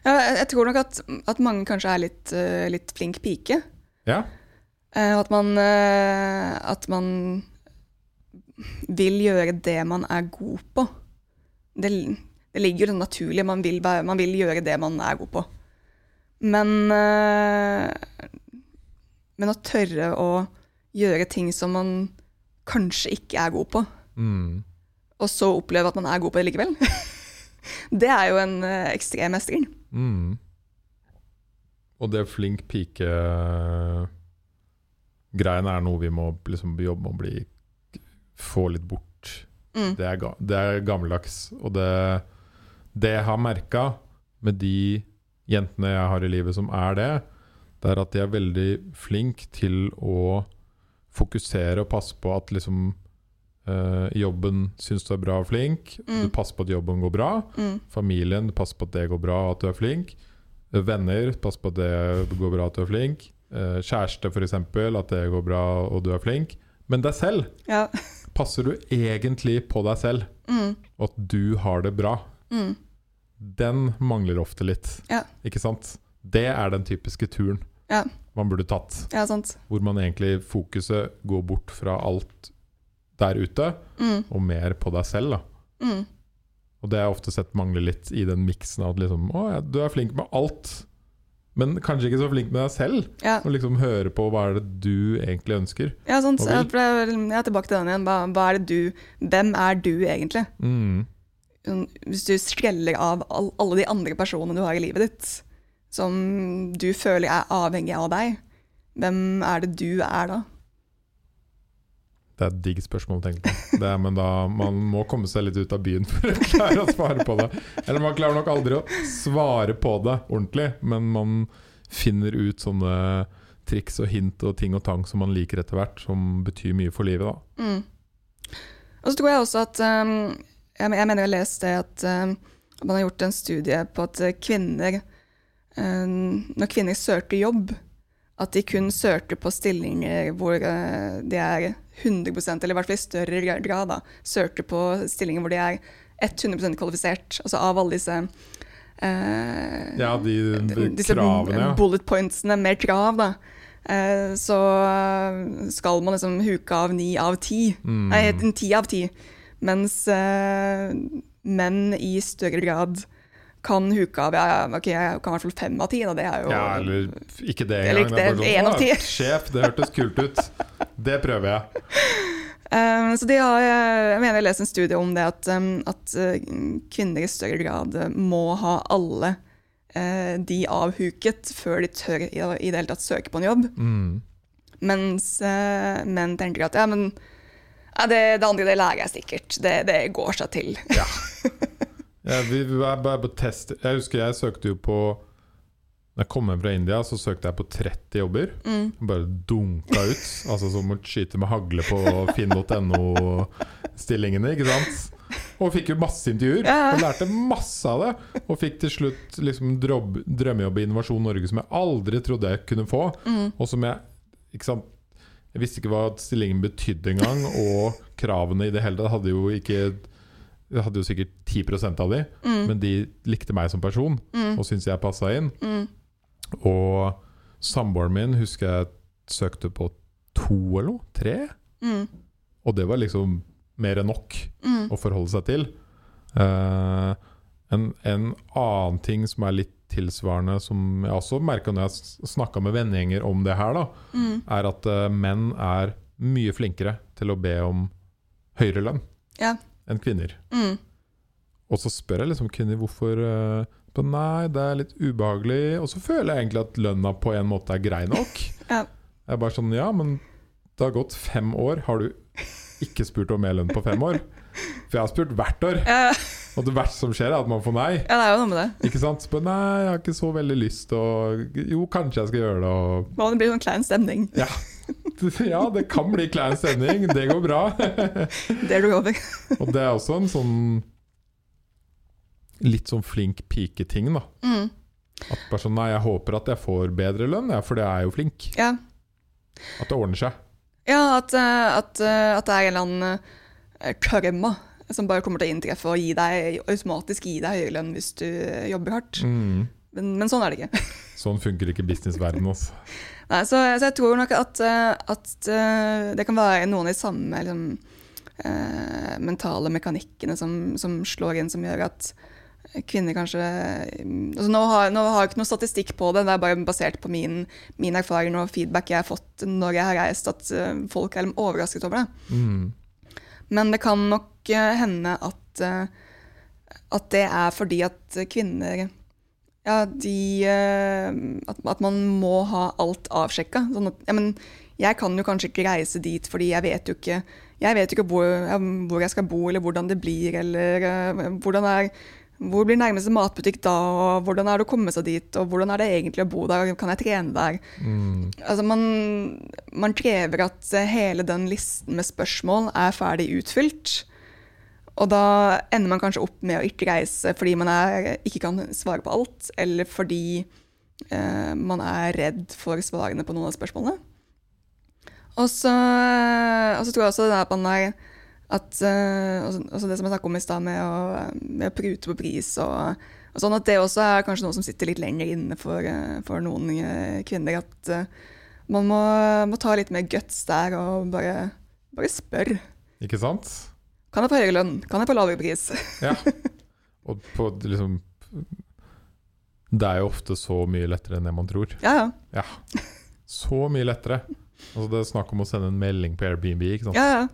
Ja, jeg, tror nok at, at mange kanskje er litt, uh, litt flink pike. Ja, Uh, at man uh, At man vil gjøre det man er god på. Det, det ligger jo sånn naturlig. Man vil, man vil gjøre det man er god på. Men Men å tørre å gjøre ting som man kanskje ikke er god på, mm. og så oppleve at man er god på det likevel, (laughs) det er jo en eh, ekstrem mestring. Mm. Og det flink pike-greiene er noe vi må liksom jobbe med å bli få litt bort. Mm. Det er, det er gammeldags. Og det, det jeg har merka med de jentene jeg har i livet som er det, det er at de er veldig flink til å fokusere og passe på at liksom eh, jobben syns du er bra og flink. Mm. Du passer på at jobben går bra. Mm. Familien, du passer på at det går bra og at du er flink. Venner, pass på at det går bra at du er flink. Eh, Kjæreste, f.eks., at det går bra og du er flink. Men deg selv, Ja. passer du egentlig på deg selv, Mm. og at du har det bra? Mm. Den mangler ofte litt, Ja. ikke sant? Det er den typiske turen Ja. man burde tatt. ja, sant. Hvor man egentlig fokuset går bort fra alt der ute, Mm. og mer på deg selv. Mm. Og det har jeg ofte sett mangle litt i den miksen at liksom, å, ja, du er flink med alt, men kanskje ikke så flink med deg selv. Ja. Og liksom høre på hva er det du egentlig ønsker. Ja, sant. Jeg er- tilbake til den igjen. Hva, hva er det du Hvem er du egentlig? Mm. Hvis du skreller av all, alle de andre personene du har i livet ditt, som du føler er avhengig av deg, hvem er det du er da? Det er et digg spørsmål å tenke på. Er, men da, man må komme seg litt ut av byen for å klare å svare på det. Eller man klarer nok aldri å svare på det ordentlig, men man finner ut sånne triks og hint og ting og tang som man liker etter hvert, som betyr mye for livet. da. Mm. Og så tror jeg også at um, jeg, mener jeg har lest det at um, man har gjort en studie på at kvinner Når kvinner søker jobb, at de kun søker på stillinger hvor uh, de er 100% eller i hvert fall i større grad, da, søker på stillinger hvor de er 100 kvalifisert. Altså av alle disse uh, Ja, de, de disse kravene, bullet pointsene med krav, da. Eh, så skal man liksom huke av ni av ti. Mm. Nei, en ti av ti. Mens eh, menn i større grad kan huke av ja, ok, jeg kan i hvert fall fem av ti. Da. Det er jo Ja, eller ikke det engang. det, bare en av ti». Sjef, det hørtes kult ut. Det prøver jeg. (laughs) Um, Så de har, jeg mener jeg har lest en studie om det at, um, at eh, kvinner i større grad må ha alle uh, de avhuket før de tør i, i det hele tatt søke på en jobb. Mm. Mens uh, menn tenker at ja, men ja, det, det andre det lærer jeg sikkert. Det, det går seg til. Ja, (laughs) vi, vi bare på test. Jeg husker jeg søkte jo på Da jeg kom hjem fra India, så søkte jeg på 30 jobber. Mm. Bare dunka ut. Altså som å skyte med hagle på finn.no-stillingene, ikke sant? Og fikk jo masse intervjuer. Og lærte masse av det. Og fikk til slutt liksom drobb, drømmejobb i Innovasjon Norge som jeg aldri trodde jeg kunne få. Mm. Og som jeg ikke sant, Jeg visste ikke hva stillingen betydde engang, og kravene i det hele tatt hadde jo ikke Jeg hadde jo sikkert 10 av de, Mm. men de likte meg som person Mm. og syntes jeg passa inn. Mm. Og samboeren min husker jeg søkte på to eller noe, tre, Mm. og det var liksom mer enn nok Mm. å forholde seg til. Eh, en, en annen ting som er litt tilsvarende, som jeg også merka når jeg snakka med vennegjenger om det her, da, Mm. er at uh, menn er mye flinkere til å be om høyere lønn Ja. Enn kvinner. Mm. Og så spør jeg liksom kvinner hvorfor uh, nei, det er litt ubehagelig. Og så føler jeg egentlig at lønna på en måte er grei nok. (laughs) Ja. Jeg er bare sånn Ja, men det har gått fem år. Har du ikke spurt om mer lønn på fem år? For jeg har spurt hvert år, Ja, og det verste som skjer, er at man får nei. ja, det er jo noe med det. Ikke sant? Men nei, jeg har ikke så veldig lyst, og jo, kanskje jeg skal gjøre det, og det blir sånn klein stemning? Ja. (laughs) Ja, det kan bli klein stemning. Det går bra. (laughs) Det er du over. (laughs) Og det er også en sånn litt sånn flink pike-ting, da. Mm. At bare sånn Nei, jeg håper at jeg får bedre lønn, ja, for det er jo flink. Ja. At det ordner seg. Ja, at, eh, at, eh, at det er en eller annen eh, karma som bare kommer til å inntreffe og gi deg, automatisk gi deg høyere lønn hvis du jobber hardt. Mm. Men, men sånn er det ikke. Sånn funker ikke businessverdenen. Altså. Nei, så, så jeg tror nok at, eh, at eh, det kan være noen av de samme liksom, eh, mentale mekanikkene som, som slår inn, som gjør at kvinner kanskje altså nå, har, nå har jeg ikke noe statistikk på det, det er bare basert på min, min erfaring og feedback jeg har fått når jeg har reist, at eh, folk er overrasket over det. Mm. Men det kan nok hende at, at det er fordi at kvinner ja, de eh, at, at man må ha alt avsjekka. Sånn at, ja, men jeg kan jo kanskje ikke reise dit, fordi jeg vet jo ikke, jeg vet ikke hvor, hvor jeg skal bo, eller hvordan det blir, eller eh, hvordan er hvor blir nærmeste matbutikk da, og hvordan er det å komme seg dit, og hvordan er det egentlig å bo der, og kan jeg trene der? Mm. Altså man, man krever at eh, hele den listen med spørsmål er ferdig utfylt. Og da ender man kanskje opp med å ikke reise fordi man er, ikke kan svare på alt, eller fordi eh, man er redd for svarene på noen av spørsmålene. Og så, tror jeg også det at man er at, eh, også, det som jeg snakket om i stad, med, med å prute på pris og, og sånn, at det også er kanskje noe som sitter litt lenger inne for, eh, for noen eh, kvinner. At eh, man må, må ta litt mer guts der og bare, bare spørre. Ikke sant? Kan jeg få høyere lønn? Kan jeg få lavere pris? Ja. (laughs) Og på liksom Det er jo ofte så mye lettere enn det man tror. Ja, ja. Så mye lettere. Altså Det er snakk om å sende en melding på Airbnb. Ikke sant? ja, ja.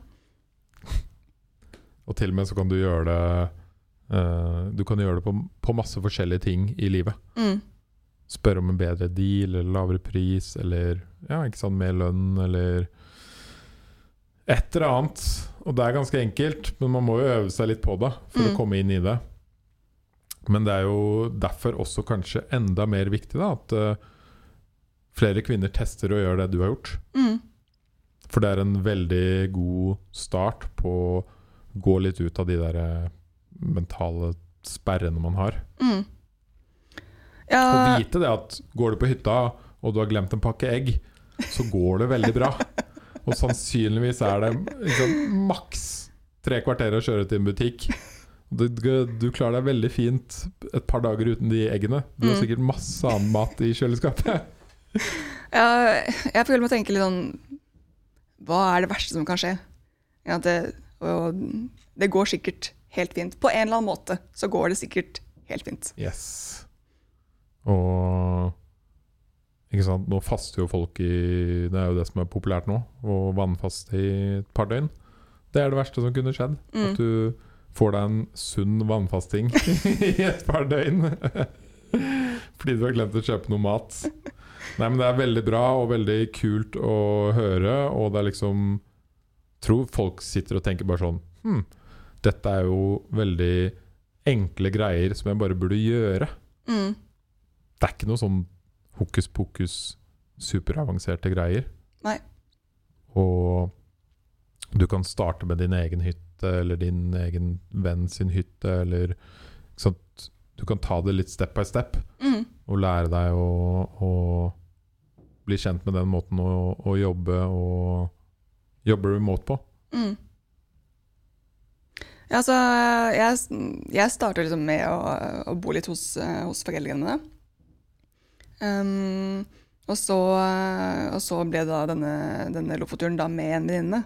Og til og med så kan du gjøre det uh, Du kan gjøre det på, på masse forskjellige ting i livet. Mm. Spørre om en bedre deal eller lavere pris eller ja, ikke sant, mer lønn eller et eller annet. Og det er ganske enkelt, men man må jo øve seg litt på det for Mm. å komme inn i det. Men det er jo derfor også kanskje enda mer viktig da, at uh, flere kvinner tester å gjøre det du har gjort. Mm. For det er en veldig god start på å gå litt ut av de der eh, mentale sperrene man har. Mm. Og vite det at går du på hytta og du har glemt en pakke egg, så går det veldig bra. (laughs) Og sannsynligvis er det liksom, maks tre kvarter å kjøre til en butikk. Du, du, klarer deg veldig fint et par dager uten de eggene. Du har Mm. sikkert masse annen mat i kjøleskapet. ja, jeg føler meg tenke litt sånn Hva er det verste som kan skje? Det, og det går sikkert helt fint. På en eller annen måte så går det sikkert helt fint. Yes. Og? Nå faster jo folk i Det er jo det som er populært nå. Å vannfaste i et par døgn. Det er det verste som kunne skjedd. Mm. At du får deg en sunn vannfasting (laughs) i et par døgn. (laughs) Fordi du har glemt å kjøpe noe mat. Nei, men Det er veldig bra og veldig kult å høre, og det er liksom Tror folk sitter og tenker bare sånn Hm, dette er jo veldig enkle greier som jeg bare burde gjøre. Mm. Det er ikke noe sånn hokus pokus superavanserte greier. Nei. Og du kan starte med din egen hytte, eller din egen venn sin hytte, eller? Du kan ta det litt step by step, Mm. og lære deg å, å bli kjent med den måten å, å jobbe og jobbe remote på. Mm. Ja, så jeg, jeg startet liksom med å, å bo litt hos, eh, hos foreldrene mine. Um, og, så, og så ble da denne, denne Lofoturen da med en venninne.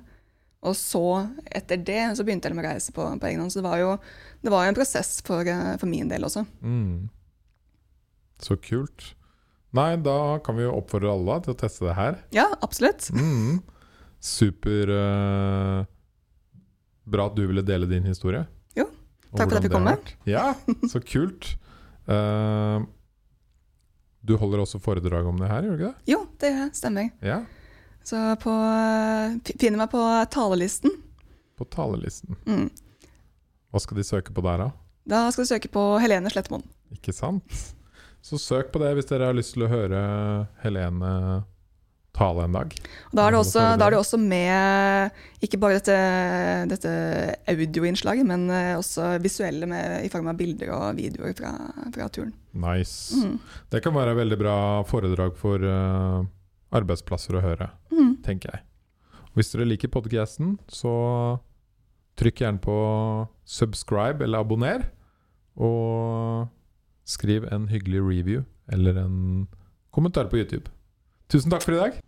Og så, etter det, så begynte jeg med å reise på, på egen hånd. Så det var jo det var en prosess for, eh, for min del også. Mm. Så kult. Nei, da kan vi jo oppfordre alle til å teste det her. Ja, absolutt. Mm. Super uh, Bra at du ville dele din historie. Jo, takk for at jeg fikk komme. Ja, så kult. (laughs) Eh, du holder også foredrag om det her, gjør du ikke det? Jo, det gjør jeg. stemmer. Ja. Så på, finner meg på talelisten. På talelisten. Mm. Hva skal de søke på der, da? Da skal de søke på Helene Slettmoen. Ikke sant? Så søk på det hvis dere har lyst til å høre Helene tale en dag. Da er det også, er det også med ikke bare dette, dette audioinnslaget, men eh, også visuelle med, i form av bilder og videoer fra, fra turen. Nice. Mm. Det kan være veldig bra foredrag for uh, arbeidsplasser å høre, Mm. tenker jeg. Hvis dere liker podcasten, så trykk gjerne på subscribe eller abonner. Og skriv en hyggelig review eller en kommentar på YouTube. Tusen takk for i dag.